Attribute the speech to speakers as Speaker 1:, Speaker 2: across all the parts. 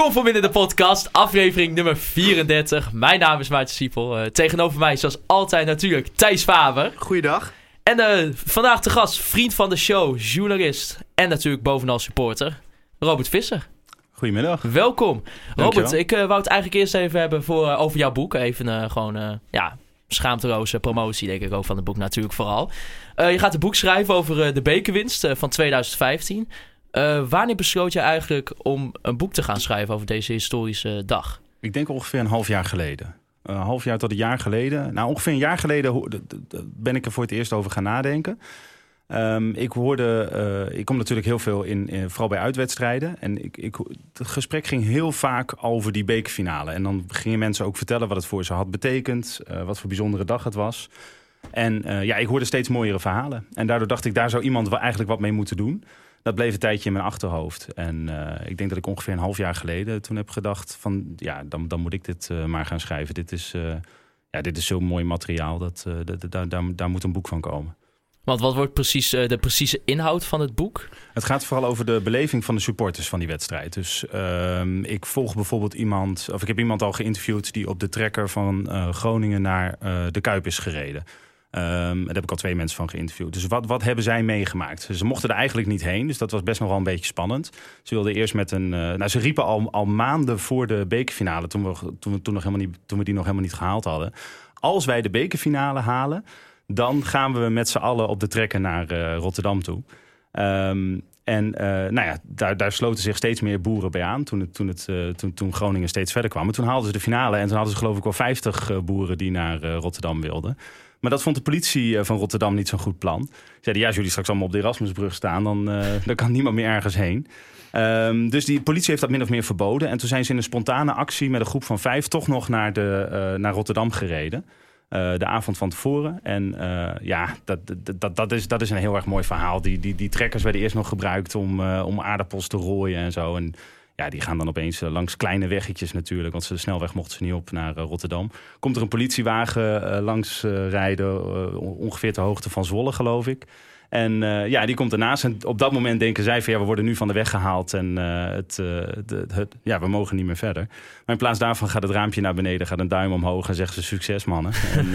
Speaker 1: Kom voor binnen de podcast, aflevering nummer 34. Mijn naam is Maarten Siepel. Eh, tegenover mij, zoals altijd natuurlijk, Thijs Faber.
Speaker 2: Goeiedag.
Speaker 1: En eh, vandaag te gast, vriend van de show, journalist en natuurlijk bovenal supporter, Robert Visser.
Speaker 3: Goedemiddag.
Speaker 1: Welkom. Robert, ik eh, wou het eigenlijk eerst even hebben voor, eh, over jouw boek. Even eh, gewoon, eh, ja, schaamteloze promotie denk ik ook van het boek natuurlijk vooral. Eh, je gaat een boek schrijven over eh, de bekerwinst eh, van 2015. Eh, wanneer besloot je eigenlijk om een boek te gaan schrijven over deze historische dag?
Speaker 3: Ik denk ongeveer een half jaar geleden. Een half jaar tot een jaar geleden. Nou, ongeveer een jaar geleden ben ik er voor het eerst over gaan nadenken. Ehm, ik hoorde, eh, ik kom natuurlijk heel veel in, eh, vooral bij uitwedstrijden. En ik, ik, het gesprek ging heel vaak over die bekerfinale. En dan gingen mensen ook vertellen wat het voor ze had betekend. eh, wat voor bijzondere dag het was. En eh, ja, ik hoorde steeds mooiere verhalen. En daardoor dacht ik, daar zou iemand wel eigenlijk wat mee moeten doen. Dat bleef een tijdje in mijn achterhoofd. En eh, ik denk dat ik ongeveer een half jaar geleden toen heb gedacht van... ja, dan, dan moet ik dit eh, maar gaan schrijven. Dit is, eh, ja, dit is zo'n mooi materiaal, dat, daar, daar, daar moet een boek van komen.
Speaker 1: Want wat wordt precies de precieze inhoud van het boek?
Speaker 3: Het gaat vooral over de beleving van de supporters van die wedstrijd. Dus ehm, ik volg bijvoorbeeld iemand, of ik heb iemand al geïnterviewd die op de trekker van Groningen naar de Kuip is gereden. Ehm, daar heb ik al twee mensen van geïnterviewd. Dus wat, wat hebben zij meegemaakt? Ze mochten er eigenlijk niet heen, dus dat was best nog wel een beetje spannend. Ze wilden eerst met een. eh, nou, ze riepen al, al maanden voor de bekerfinale, toen we, toen, we, toen, nog helemaal niet, toen we die nog helemaal niet gehaald hadden. Als wij de bekerfinale halen, dan gaan we met z'n allen op de trekker naar eh, Rotterdam toe. Ehm, en eh, nou ja, daar, daar sloten zich steeds meer boeren bij aan toen, het, toen, het, toen, toen Groningen steeds verder kwam. En toen haalden ze de finale en toen hadden ze geloof ik wel 50 eh, boeren die naar Rotterdam wilden. Maar dat vond de politie eh, van Rotterdam niet zo'n goed plan. Ze zeiden, ja, als jullie straks allemaal op de Erasmusbrug staan, dan, eh, dan kan niemand meer ergens heen. Ehm, dus die politie heeft dat min of meer verboden. En toen zijn ze in een spontane actie met een groep van vijf toch nog naar, de, eh, naar Rotterdam gereden. De avond van tevoren. En ja, dat, dat, dat, is, dat is een heel erg mooi verhaal. Die, die, die trekkers werden eerst nog gebruikt om, om aardappels te rooien en zo. En ja, die gaan dan opeens eh, langs kleine weggetjes natuurlijk. Want de snelweg mochten ze niet op naar eh, Rotterdam. Komt er een politiewagen eh, langs rijden. on- ongeveer ter hoogte van Zwolle, geloof ik. En ja, die komt ernaast. En op dat moment denken zij van ja, we worden nu van de weg gehaald. En het, de- ja, we mogen niet meer verder. Maar in plaats daarvan gaat het raampje naar beneden, gaat een duim omhoog en zeggen ze succes mannen. En,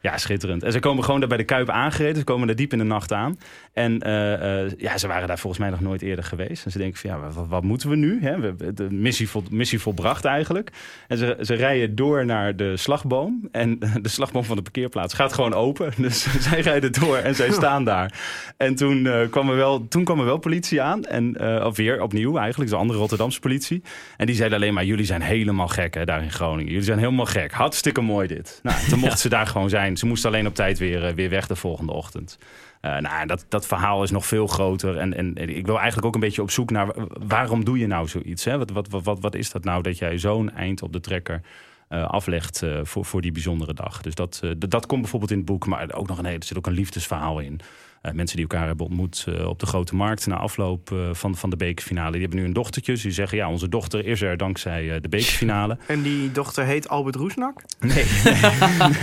Speaker 3: ja, schitterend. En ze komen gewoon daar bij de Kuip aangereden. Ze komen er diep in de nacht aan. En eh, eh, ja, ze waren daar volgens mij nog nooit eerder geweest. En ze denken van ja, wat, moeten we nu? Hè? We, de missie, vol, missie volbracht eigenlijk. En ze, ze rijden door naar de slagboom. En de slagboom van de parkeerplaats gaat gewoon open. Dus zij rijden door en zij staan daar. En toen, eh, kwam, er wel, toen kwam er wel politie aan. En of weer opnieuw eigenlijk, de andere Rotterdamse politie. En die zeiden alleen maar, jullie zijn helemaal gek daar in Groningen. Jullie zijn helemaal gek. Hartstikke mooi dit. Nou, toen mochten ze daar gewoon zijn. Ze moesten alleen op tijd weer, eh, weer weg de volgende ochtend. Eh, nou, dat, dat verhaal is nog veel groter. En, en, ik wil eigenlijk ook een beetje op zoek naar... wa- waarom doe je nou zoiets? Hè? Wat, wat, wat, wat, is dat nou dat jij zo'n eind op de trekker eh, aflegt voor, voor die bijzondere dag? Dus dat, dat komt bijvoorbeeld in het boek. Maar ook nog een, er zit ook een liefdesverhaal in. Eh, mensen die elkaar hebben ontmoet eh, op de grote markt na afloop eh, van, van de bekerfinale. Die hebben nu een dochtertje. Dus die zeggen, ja, onze dochter is er dankzij eh, de bekerfinale.
Speaker 2: En die dochter heet Albert Roesnak.
Speaker 3: Nee,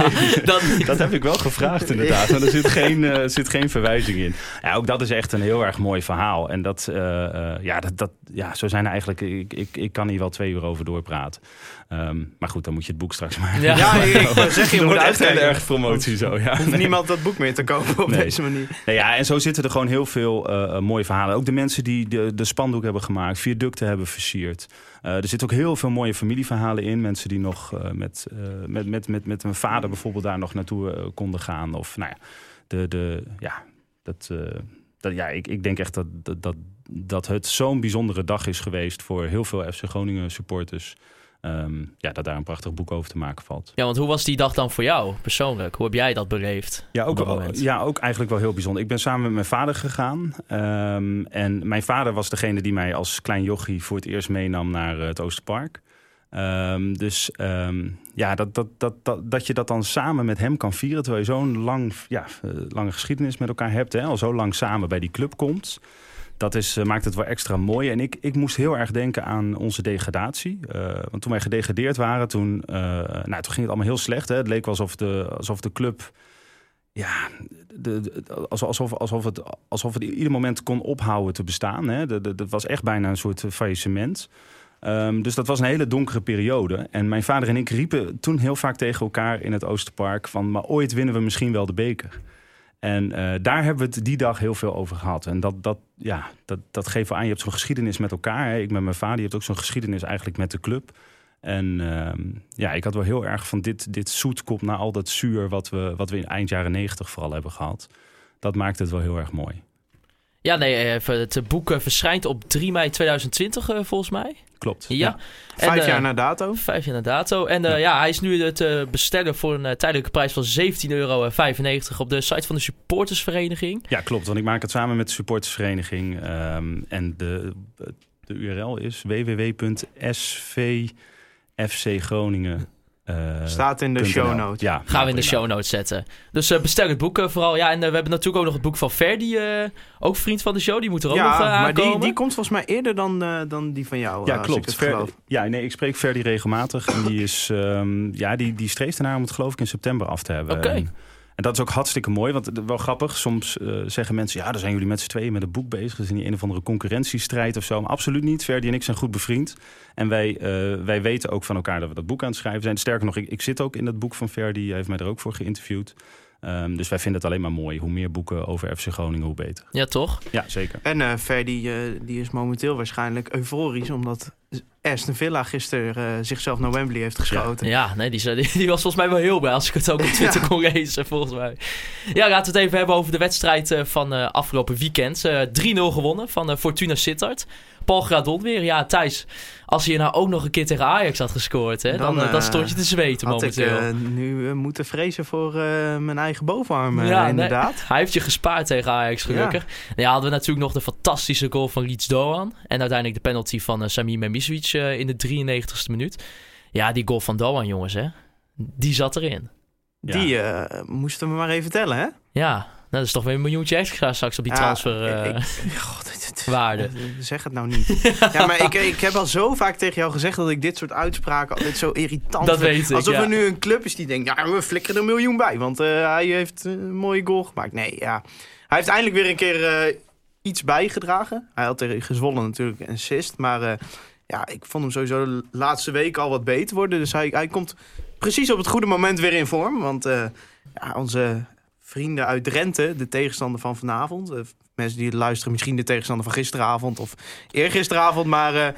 Speaker 1: Dan,
Speaker 3: dat heb ik wel gevraagd inderdaad. Maar er zit geen, eh, er zit geen verwijzing in. Ja, ook dat is echt een heel erg mooi verhaal. En dat, eh, eh, ja, dat, dat, ja, zo zijn er eigenlijk... Ik, ik, ik kan hier wel twee uur over doorpraten. Ehm, maar goed, dan moet je het boek straks maar...
Speaker 1: Ja.
Speaker 2: Ja, ik, zeggen, je moet
Speaker 3: wordt echt heel erg promotie zo, ja.
Speaker 2: Hoeft niemand dat boek meer te kopen op
Speaker 3: Nee.
Speaker 2: deze manier.
Speaker 3: Nou ja, en zo zitten er gewoon heel veel eh, eh, mooie verhalen. Ook de mensen die de, de spandoek hebben gemaakt, viaducten hebben versierd. Eh, er zitten ook heel veel mooie familieverhalen in. Mensen die nog eh, met, eh, met, met, met, met een vader bijvoorbeeld daar nog naartoe konden gaan. Of nou ja, de, de, ja dat, eh, dat, ja ik, ik denk echt dat, dat, dat, dat het zo'n bijzondere dag is geweest voor heel veel FC Groningen supporters. Ehm, ja, dat daar een prachtig boek over te maken valt.
Speaker 1: ja, want hoe was die dag dan voor jou persoonlijk? Hoe heb jij dat beleefd?
Speaker 3: Ja ook, wel- ja, ook eigenlijk wel heel bijzonder. Ik ben samen met mijn vader gegaan. Ehm, en mijn vader was degene die mij als klein jochie voor het eerst meenam naar eh, het Oosterpark. Ehm, dus ja, dat, dat, dat, dat, dat je dat dan samen met hem kan vieren... terwijl je zo'n lang, ja, eh, lange geschiedenis met elkaar hebt... Hè, al zo lang samen bij die club komt... Dat is, eh, maakt het wel extra mooi. En ik, ik moest heel erg denken aan onze degradatie. Eh, want toen wij gedegradeerd waren, toen, eh, nou, toen ging het allemaal heel slecht. Hè. Het leek alsof de, alsof de club ja, de, de- alsof, alsof, het, alsof het ieder moment kon ophouden te bestaan. Hè. Dat was echt bijna een soort faillissement. Ehm, dus dat was een hele donkere periode. En mijn vader en ik riepen toen heel vaak tegen elkaar in het Oosterpark... van maar ooit winnen we misschien wel de beker. En eh, daar hebben we het die dag heel veel over gehad. En dat, dat, ja, dat, dat geeft wel aan, je hebt zo'n geschiedenis met elkaar. Ik met mijn vader, je hebt ook zo'n geschiedenis eigenlijk met de club. En ehm, ja, ik had wel heel erg van dit, dit zoet komt na al dat zuur... wat we, wat we in eind jaren negentig vooral hebben gehad. Dat maakt het wel heel erg mooi.
Speaker 1: Ja, nee, even, het boek eh, verschijnt op 3 mei 2020 eh, volgens mij.
Speaker 3: Klopt.
Speaker 1: Ja. En,
Speaker 2: Vijf
Speaker 1: eh,
Speaker 2: jaar na dato.
Speaker 1: Vijf jaar na dato. En eh, ja. hij is nu te bestellen voor een tijdelijke prijs van 17,95 euro op de site van de supportersvereniging.
Speaker 3: Ja, klopt. Want ik maak het samen met de supportersvereniging. ehm, en de, de URL is www.svfcgroningen. eh,
Speaker 2: Staat in de show notes.
Speaker 3: Ja,
Speaker 1: Gaan we in de show notes zetten. Dus eh, bestel het boek eh, vooral. Ja, en we hebben natuurlijk ook nog het boek van Ferdi. eh, ook vriend van de show. Die moet er ook nog
Speaker 2: Ja, maar die, die komt volgens mij eerder dan, eh, dan die van jou.
Speaker 3: Ja,
Speaker 2: als ik
Speaker 3: klopt. Ver- ja, nee, ik spreek Ferdi regelmatig. En die, is, ehm, ja, die, die streeft ernaar om het geloof ik in september af te hebben.
Speaker 1: Oké.
Speaker 3: En dat is ook hartstikke mooi. Want wel grappig, soms eh, zeggen mensen... ja, dan zijn jullie met z'n tweeën met een boek bezig. Dat is niet een of andere concurrentiestrijd of zo. Maar absoluut niet. Ferdi en ik zijn goed bevriend. En wij, eh, wij weten ook van elkaar dat we dat boek aan het schrijven zijn. Sterker nog, ik, ik zit ook in dat boek van Ferdi. Hij heeft mij er ook voor geïnterviewd. Ehm, dus wij vinden het alleen maar mooi. Hoe meer boeken over FC Groningen, hoe beter.
Speaker 1: Ja, toch?
Speaker 3: Ja, zeker.
Speaker 2: En eh Ferdi, eh, die is momenteel waarschijnlijk euforisch... omdat Aston Villa gisteren eh, zichzelf naar Wembley heeft geschoten.
Speaker 1: Ja, nee, die, die, die was volgens mij wel heel blij als ik het ook op Twitter kon lezen, volgens mij. Ja, laten we het even hebben over de wedstrijd eh, van eh, afgelopen weekend. Eh 3-0 gewonnen van Fortuna Sittard. Paul Gradon weer. Ja, Thijs, als hij nou ook nog een keer tegen Ajax had gescoord, hè, dan,
Speaker 2: Dan,
Speaker 1: dan stond je te zweten
Speaker 2: Had ik
Speaker 1: momenteel.
Speaker 2: eh, nu moeten vrezen voor mijn eigen bovenarm, eh,
Speaker 1: Ja, nee.
Speaker 2: inderdaad.
Speaker 1: Hij heeft je gespaard tegen Ajax, gelukkig. Ja. hadden we natuurlijk nog de fantastische goal van Leeds Doan. En uiteindelijk de penalty van Sami Memisevic eh, in de 93ste minuut. Ja, die goal van Doan, jongens, hè. Die zat erin.
Speaker 3: Ja.
Speaker 2: Die eh, moesten we maar even tellen, hè?
Speaker 1: Ja, nou, dat is toch weer een miljoentje extra straks op die
Speaker 2: Ja,
Speaker 1: transferwaarde.
Speaker 2: dit- Zeg het nou niet. ja, maar ik, ik heb al zo vaak tegen jou gezegd dat ik dit soort uitspraken altijd zo irritant
Speaker 1: Dat
Speaker 2: vind.
Speaker 1: weet ik,
Speaker 2: Alsof
Speaker 1: ja.
Speaker 2: er nu een club is die denkt, ja, we flikkeren er een miljoen bij. Want eh, hij heeft een mooie goal gemaakt. Nee, ja. Hij heeft eindelijk weer een keer eh, iets bijgedragen. Hij had tegen Gezwolle natuurlijk een assist. Maar eh, ja, ik vond hem sowieso de laatste week al wat beter worden. Dus hij, hij komt precies op het goede moment weer in vorm. Want eh, ja, onze vrienden uit Drenthe, de tegenstander van vanavond... eh, mensen die luisteren misschien de tegenstander van gisteravond of eergisteravond. Maar eh,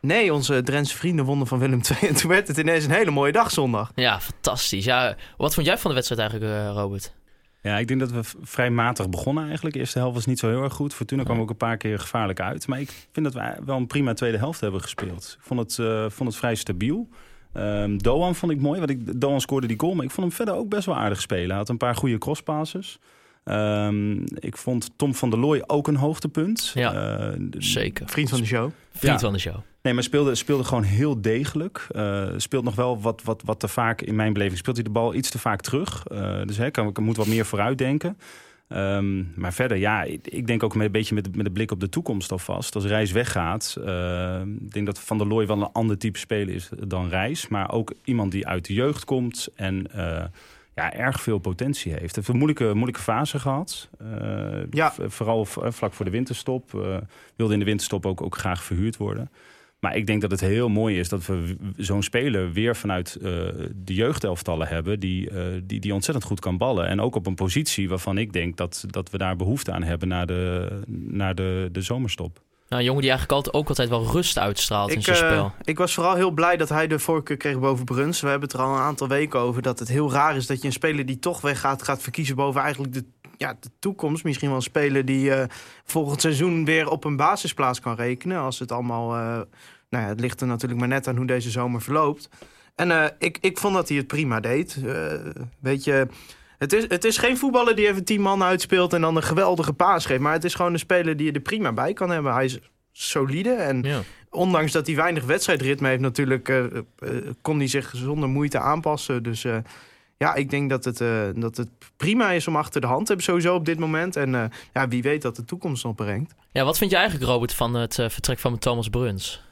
Speaker 2: nee, onze Drentse vrienden wonnen van Willem II. En toen werd het ineens een hele mooie dag zondag.
Speaker 1: Ja, fantastisch. Ja, wat vond jij van de wedstrijd eigenlijk, Robert?
Speaker 3: Ja, ik denk dat we vrij matig begonnen eigenlijk. De eerste helft was niet zo heel erg goed. Fortuna kwam ook een paar keer gevaarlijk uit. Maar ik vind dat we wel een prima tweede helft hebben gespeeld. Ik vond het, eh, vond het vrij stabiel. Ehm, Doan vond ik mooi, want ik, Doan scoorde die goal. Maar ik vond hem verder ook best wel aardig spelen. Hij had een paar goede crosspasses. Ehm, ik vond Tom van der Looy ook een hoogtepunt.
Speaker 1: Ja,
Speaker 3: Eh,
Speaker 1: Zeker.
Speaker 2: Vriend van de show.
Speaker 1: Vriend
Speaker 3: Ja.
Speaker 1: van de show.
Speaker 3: Nee, maar speelde, speelde gewoon heel degelijk. Eh, speelt nog wel wat, wat, wat te vaak, in mijn beleving, speelt hij de bal iets te vaak terug. Eh, dus kan, ik moet wat meer vooruit denken. Ehm, maar verder, ja, ik, ik denk ook met een beetje met, met de blik op de toekomst alvast. Als Reis weggaat, eh, ik denk dat Van der Looy wel een ander type speler is dan Reis. Maar ook iemand die uit de jeugd komt en ja, erg veel potentie heeft. Hij heeft een moeilijke, moeilijke fase gehad. Eh,
Speaker 2: Ja.
Speaker 3: Vooral vlak voor de winterstop. Wilde in de winterstop ook, ook graag verhuurd worden. Maar ik denk dat het heel mooi is dat we zo'n speler weer vanuit eh, de jeugdelftallen hebben. Die, eh, die, die ontzettend goed kan ballen. En ook op een positie waarvan ik denk dat, dat we daar behoefte aan hebben na de, na de, de zomerstop.
Speaker 1: Nou, een jongen die eigenlijk altijd, ook altijd wel rust uitstraalt in zijn
Speaker 2: eh,
Speaker 1: spel.
Speaker 2: ik was vooral heel blij dat hij de voorkeur kreeg boven Bruns. We hebben het er al een aantal weken over dat het heel raar is dat je een speler die toch weggaat gaat verkiezen boven eigenlijk de, ja, de toekomst. Misschien wel een speler die eh, volgend seizoen weer op een basisplaats kan rekenen. Als het allemaal, eh, nou ja, het ligt er natuurlijk maar net aan hoe deze zomer verloopt. En eh, ik, ik vond dat hij het prima deed. Weet je, het is, het is geen voetballer die even tien man uitspeelt en dan een geweldige paas geeft. Maar het is gewoon een speler die je er prima bij kan hebben. Hij is solide. En
Speaker 1: Ja.
Speaker 2: ondanks dat hij weinig wedstrijdritme heeft natuurlijk... kon hij zich zonder moeite aanpassen. Dus ja, ik denk dat het, eh, dat het prima is om achter de hand te hebben sowieso op dit moment. En eh, ja, wie weet dat de toekomst nog brengt.
Speaker 1: ja, wat vind je eigenlijk, Robert, van het eh, vertrek van Thomas Bruns?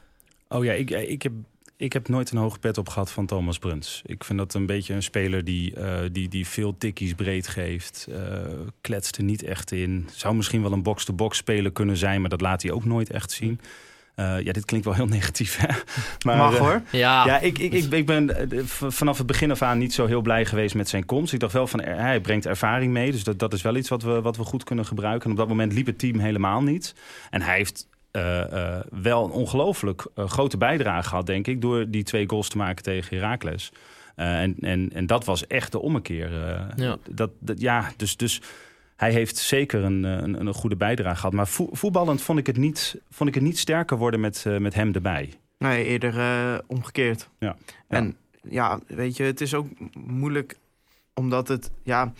Speaker 3: Oh ja, ik, ik, heb, ik heb nooit een hoge pet op gehad van Thomas Bruns. Ik vind dat een beetje een speler die, eh, die, die veel tikkies breed geeft. eh kletst er niet echt in. Zou misschien wel een box-to-box speler kunnen zijn, maar dat laat hij ook nooit echt zien. Eh, ja, dit klinkt wel heel negatief, hè? Maar,
Speaker 2: Mag
Speaker 3: eh,
Speaker 2: hoor.
Speaker 1: Ja,
Speaker 3: Ja, ik, ik, ik, ik ben eh, vanaf het begin af aan niet zo heel blij geweest met zijn komst. Ik dacht wel van, hij brengt ervaring mee. Dus dat, dat is wel iets wat we, wat we goed kunnen gebruiken. En op dat moment liep het team helemaal niet. En hij heeft eh, eh, wel een ongelooflijk grote bijdrage gehad, denk ik... door die twee goals te maken tegen Heracles. Eh, en, en, en dat was echt de ommekeer. eh.
Speaker 1: Ja.
Speaker 3: Dat, dat, ja, dus... dus hij heeft zeker een, eh, een, een goede bijdrage gehad. Maar voe- voetballend vond ik het niet, vond ik het niet sterker worden met, eh, met hem erbij.
Speaker 2: Nee, eerder eh, omgekeerd.
Speaker 3: Ja.
Speaker 2: En ja, weet je, het is ook moeilijk omdat het, ja,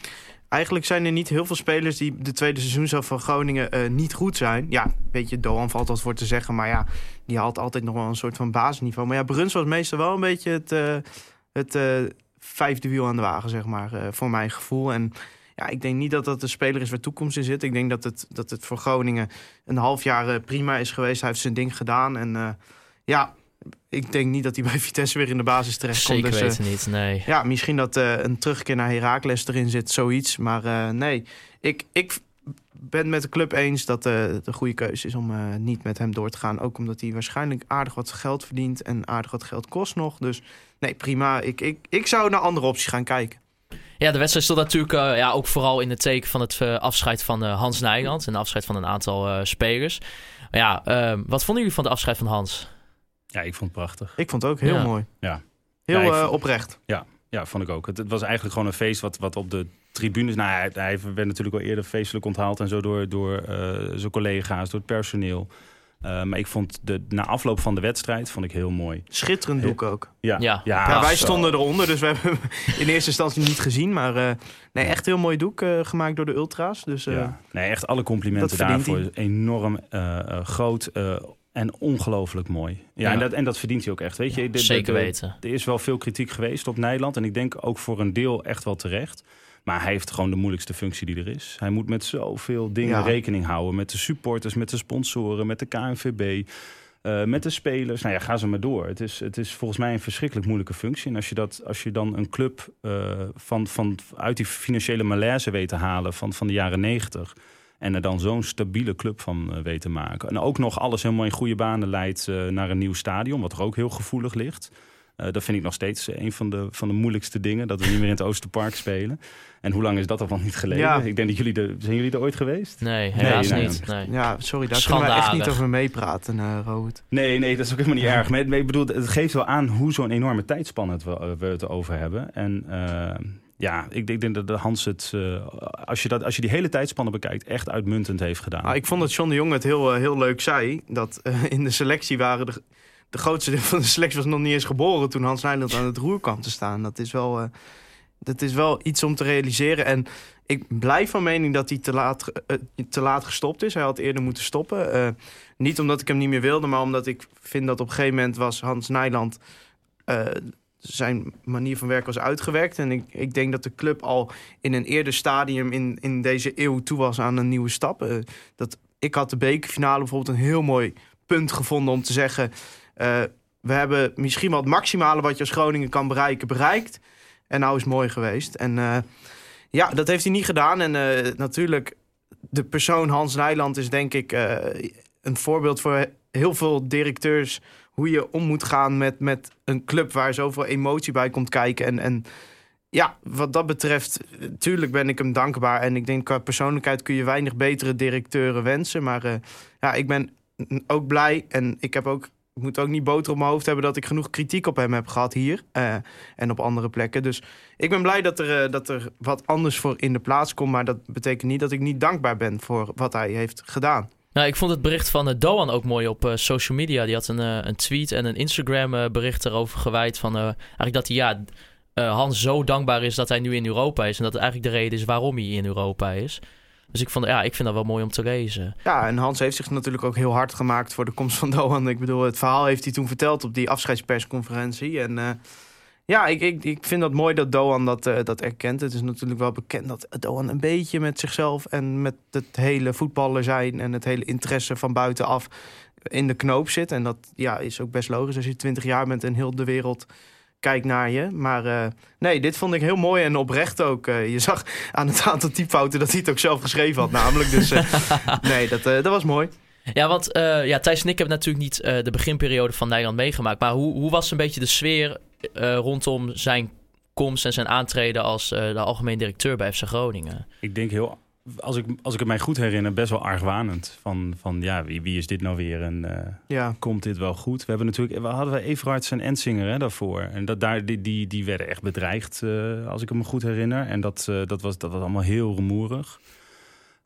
Speaker 2: eigenlijk zijn er niet heel veel spelers die de tweede seizoenshelft van Groningen niet goed zijn. Ja, weet je, Doan valt wat voor te zeggen, maar ja, die haalt altijd nog wel een soort van basisniveau. Maar ja, Bruns was meestal wel een beetje het, het vijfde wiel aan de wagen, zeg maar, voor mijn gevoel. En ja, ik denk niet dat dat een speler is waar toekomst in zit. Ik denk dat het, dat het voor Groningen een half jaar eh, prima is geweest. Hij heeft zijn ding gedaan en eh, ja, ik denk niet dat hij bij Vitesse weer in de basis terecht komt.
Speaker 1: zeker
Speaker 2: Dus, eh,
Speaker 1: weten niet, nee.
Speaker 2: ja, misschien dat eh, een terugkeer naar Heracles erin zit, zoiets. Maar eh, nee, ik, ik ben met de club eens dat eh, het een goede keuze is om eh, niet met hem door te gaan. Ook omdat hij waarschijnlijk aardig wat geld verdient en aardig wat geld kost nog. Dus nee, prima. Ik, ik, ik zou naar andere opties gaan kijken.
Speaker 1: Ja, de wedstrijd stond natuurlijk eh, ja, ook vooral in het teken van het eh, afscheid van eh, Hans Nijland. En afscheid van een aantal eh, spelers. Maar ja, eh, wat vonden jullie van de afscheid van Hans?
Speaker 3: Ja, ik vond het prachtig.
Speaker 2: Ik vond het ook heel
Speaker 1: Ja.
Speaker 2: mooi.
Speaker 3: Ja.
Speaker 2: Heel
Speaker 3: Ja,
Speaker 2: eh,
Speaker 3: vond-
Speaker 2: oprecht.
Speaker 3: Ja, vond ik ook. Het, het was eigenlijk gewoon een feest wat, wat op de tribunes... Nou, hij, hij werd natuurlijk al eerder feestelijk onthaald... en zo door, door eh, zijn collega's, door het personeel. Eh, maar ik vond de na afloop van de wedstrijd vond ik heel mooi.
Speaker 2: Schitterend doek ook.
Speaker 3: Ja,
Speaker 1: Ja.
Speaker 2: Ja, wij
Speaker 3: zo.
Speaker 2: stonden eronder, dus we hebben hem in eerste instantie niet gezien. Maar eh, nee, echt heel mooi doek eh, gemaakt door de ultra's. Dus eh,
Speaker 3: Ja. Nee, echt alle complimenten
Speaker 2: dat verdient
Speaker 3: daarvoor. Enorm eh, eh, groot eh, en ongelooflijk mooi. Ja,
Speaker 1: Ja.
Speaker 3: En, dat, en dat verdient hij ook echt. Weet je, de- de-
Speaker 1: Zeker
Speaker 3: de-
Speaker 1: weten.
Speaker 3: Er is wel veel kritiek geweest op Nederland. En ik denk ook voor een deel echt wel terecht. Maar hij heeft gewoon de moeilijkste functie die er is. Hij moet met zoveel dingen
Speaker 2: Ja.
Speaker 3: rekening houden. Met de supporters, met de sponsoren, met de KNVB. eh, met de spelers. Nou ja, ga ze maar door. Het is, het is volgens mij een verschrikkelijk moeilijke functie. En als je, dat, als je dan een club eh, van, van, uit die financiële malaise weet te halen van, van de jaren negentig. En er dan zo'n stabiele club van eh, weet te maken. En ook nog alles helemaal in goede banen leidt naar een nieuw stadion. Wat er ook heel gevoelig ligt. Eh, dat vind ik nog steeds een van de, van de moeilijkste dingen. Dat we niet meer in het Oosterpark spelen. En hoe lang is dat al van niet geleden?
Speaker 2: Ja.
Speaker 3: Ik denk dat jullie er... Zijn jullie er ooit geweest?
Speaker 1: Nee, helaas
Speaker 3: nee,
Speaker 1: niet. Nee.
Speaker 2: ja, sorry, daar kunnen we echt
Speaker 1: Schandalig.
Speaker 2: niet over meepraten, eh Robert.
Speaker 3: Nee, nee, dat is ook helemaal niet erg. Maar maar ik bedoel, het geeft wel aan hoe zo'n enorme tijdspanne het we, we het over hebben. En eh, ja, ik, ik denk dat de Hans het, eh, als, je dat, als je die hele tijdspanne bekijkt, echt uitmuntend heeft gedaan.
Speaker 2: Nou, ik vond dat John de Jong het heel, eh, heel leuk zei. Dat eh, in de selectie waren de, de grootste deel van de selectie was nog niet eens geboren toen Hans Nijland aan het roer kwam te staan. Dat is wel, eh, dat is wel iets om te realiseren. En ik blijf van mening dat hij te laat, eh, te laat gestopt is. Hij had eerder moeten stoppen. Eh, niet omdat ik hem niet meer wilde, maar omdat ik vind dat op een gegeven moment was Hans Nijland. zijn manier van werken was uitgewerkt. En ik, ik denk dat de club al in een eerder stadium in, in deze eeuw toe was aan een nieuwe stap. Dat, ik had de bekerfinale bijvoorbeeld een heel mooi punt gevonden om te zeggen... eh, we hebben misschien wel het maximale wat je als Groningen kan bereiken, bereikt. En nou is het mooi geweest. En eh, ja, dat heeft hij niet gedaan. En eh, natuurlijk, de persoon Hans Nijland is denk ik een voorbeeld voor heel veel directeurs... hoe je om moet gaan met, met een club waar zoveel emotie bij komt kijken. En, en ja, wat dat betreft, tuurlijk ben ik hem dankbaar. En ik denk qua persoonlijkheid kun je weinig betere directeuren wensen. Maar ja, ik ben ook blij. En ik heb ook, ik moet ook niet boter op mijn hoofd hebben dat ik genoeg kritiek op hem heb gehad hier. eh, en op andere plekken. Dus ik ben blij dat er, eh, dat er wat anders voor in de plaats komt. Maar dat betekent niet dat ik niet dankbaar ben voor wat hij heeft gedaan.
Speaker 1: Nou, ik vond het bericht van eh, Doan ook mooi op social media. Die had een, een tweet en een Instagram bericht erover gewijd. Van, eigenlijk dat hij ja, Hans zo dankbaar is dat hij nu in Europa is. En dat eigenlijk de reden is waarom hij in Europa is. Dus ik, vond, ja, ik vind dat wel mooi om te lezen.
Speaker 2: Ja, en Hans heeft zich natuurlijk ook heel hard gemaakt voor de komst van Doan. Ik bedoel, het verhaal heeft hij toen verteld op die afscheidspersconferentie. En uh, ja, ik, ik, ik vind dat mooi dat Doan dat, uh, dat erkent. Het is natuurlijk wel bekend dat Doan een beetje met zichzelf en met het hele voetballer zijn en het hele interesse van buitenaf in de knoop zit. En dat ja, is ook best logisch als je 20 jaar bent en heel de wereld kijkt naar je. Maar uh, nee, dit vond ik heel mooi en oprecht ook. Uh, je zag aan het aantal typfouten dat hij het ook zelf geschreven had namelijk. Dus uh, nee, dat, dat was mooi.
Speaker 1: Ja, want ja, Thijs en ik hebben natuurlijk niet de beginperiode van Nederland meegemaakt. Maar hoe, hoe was een beetje de sfeer rondom zijn komst en zijn aantreden als de algemeen directeur bij FC Groningen?
Speaker 3: Ik denk heel als ik, als ik het mij goed herinner, best wel argwanend. Van, van ja, wie, wie is dit nou weer en uh, ja. komt dit wel goed? We hebben natuurlijk, we hadden we Everards en Ensinger hè, daarvoor. En dat, daar, die, die, die werden echt bedreigd, uh, als ik me goed herinner. En dat, uh, dat, was, dat was allemaal heel rumoerig.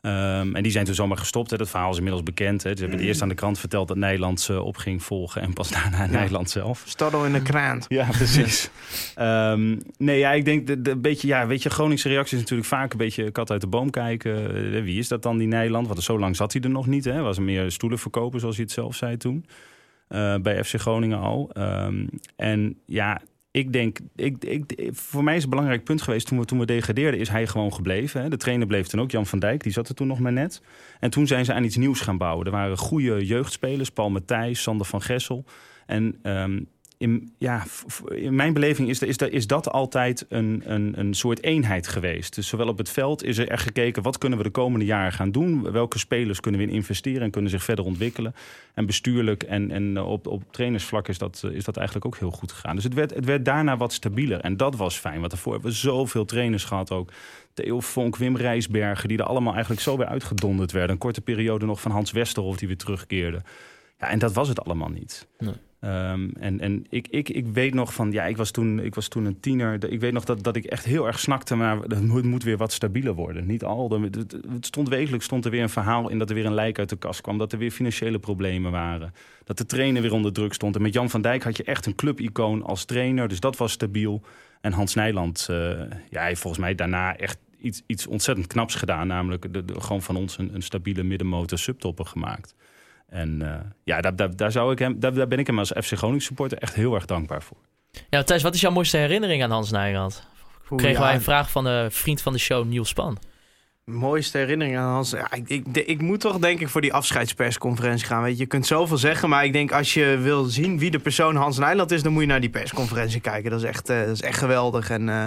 Speaker 3: Um, en die zijn toen zomaar gestopt. Hè. Dat verhaal is inmiddels bekend. Hè. Ze hebben eerst aan de krant verteld dat Nederland uh, op ging volgen. En pas daarna ja. Nederland zelf.
Speaker 2: Staddel in de krant.
Speaker 3: Ja, precies. um, nee, ja, ik denk de, de, beetje, ja, weet je, Groningse reactie is natuurlijk vaak een beetje kat uit de boom kijken. Uh, wie is dat dan, die Nederland? Want zo lang zat hij er nog niet. Hè. Was er meer stoelen verkopen, zoals hij het zelf zei toen. Uh, bij FC Groningen al. Um, en ja, ik denk, ik, ik, voor mij is een belangrijk punt geweest toen we, toen we degradeerden, is hij gewoon gebleven. Hè. De trainer bleef toen ook, Jan van Dijk, die zat er toen nog maar net. En toen zijn ze aan iets nieuws gaan bouwen. Er waren goede jeugdspelers, Paul Matthijs, Sander van Gessel. En um, in, ja, in mijn beleving is, is, is dat altijd een, een, een soort eenheid geweest. Dus zowel op het veld is er gekeken... wat kunnen we de komende jaren gaan doen? Welke spelers kunnen we in investeren en kunnen zich verder ontwikkelen? En bestuurlijk en, en op, op trainersvlak is dat, is dat eigenlijk ook heel goed gegaan. Dus het werd, het werd daarna wat stabieler. En dat was fijn, want daarvoor hebben we zoveel trainers gehad ook. Theo Vonk, Wim Rijsbergen, die er allemaal eigenlijk zo weer uitgedonderd werden. Een korte periode nog van Hans Westerhof die weer terugkeerde. Ja, en dat was het allemaal niet. Nee. Um, en en ik, ik, ik weet nog van, ja, ik was toen, ik was toen een tiener. Ik weet nog dat, dat ik echt heel erg snakte, maar het moet, weer wat stabieler worden. Niet al. Het, het stond wekelijks stond er weer een verhaal in dat er weer een lijk uit de kast kwam. Dat er weer financiële problemen waren. Dat de trainer weer onder druk stond. En met Jan van Dijk had je echt een clubicoon als trainer. Dus dat was stabiel. En Hans Nijland, uh, ja, hij heeft volgens mij daarna echt iets, iets ontzettend knaps gedaan. Namelijk gewoon van ons een, een stabiele middenmotor subtopper gemaakt. En uh, ja, daar, daar, daar, zou ik hem, daar, daar ben ik hem als FC Groningen supporter echt heel erg dankbaar voor.
Speaker 1: Ja, Thijs, wat is jouw mooiste herinnering aan Hans Nijland? Kregen ja. wij een vraag van de vriend van de show, Niels Span.
Speaker 2: Mooiste herinnering aan Hans. Ja, ik, ik, ik, moet toch denk ik voor die afscheidspersconferentie gaan. Weet je, je kunt zoveel zeggen, maar ik denk als je wil zien wie de persoon Hans Nijland is, dan moet je naar die persconferentie kijken. Dat is echt, uh, dat is echt geweldig. En uh,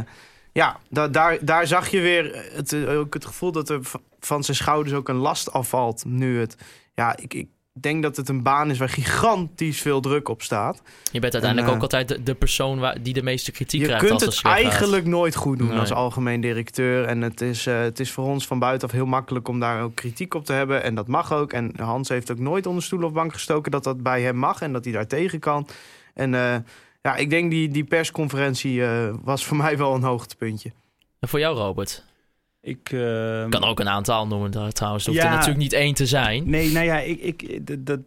Speaker 2: ja, da, daar, daar zag je weer het, ook het gevoel dat er van zijn schouders ook een last afvalt. Nu het, ja, ik, ik, denk dat het een baan is waar gigantisch veel druk op staat.
Speaker 1: Je bent uiteindelijk en, uh, ook altijd de, de persoon waar, die de meeste kritiek krijgt.
Speaker 2: Je kunt
Speaker 1: als
Speaker 2: het eigenlijk gaat. nooit goed doen nee. als algemeen directeur. En het is, uh, het is voor ons van buitenaf heel makkelijk om daar ook kritiek op te hebben. En dat mag ook. En Hans heeft ook nooit onder stoel of bank gestoken dat dat bij hem mag en dat hij daar tegen kan. En uh, ja, ik denk die, die persconferentie was voor mij wel een hoogtepuntje.
Speaker 1: En voor jou, Robert?
Speaker 3: Ik uh,
Speaker 1: kan ook een aantal noemen trouwens. Het hoeft ja, er natuurlijk niet één te zijn.
Speaker 3: Nee, nou ja, ik, ik, dat,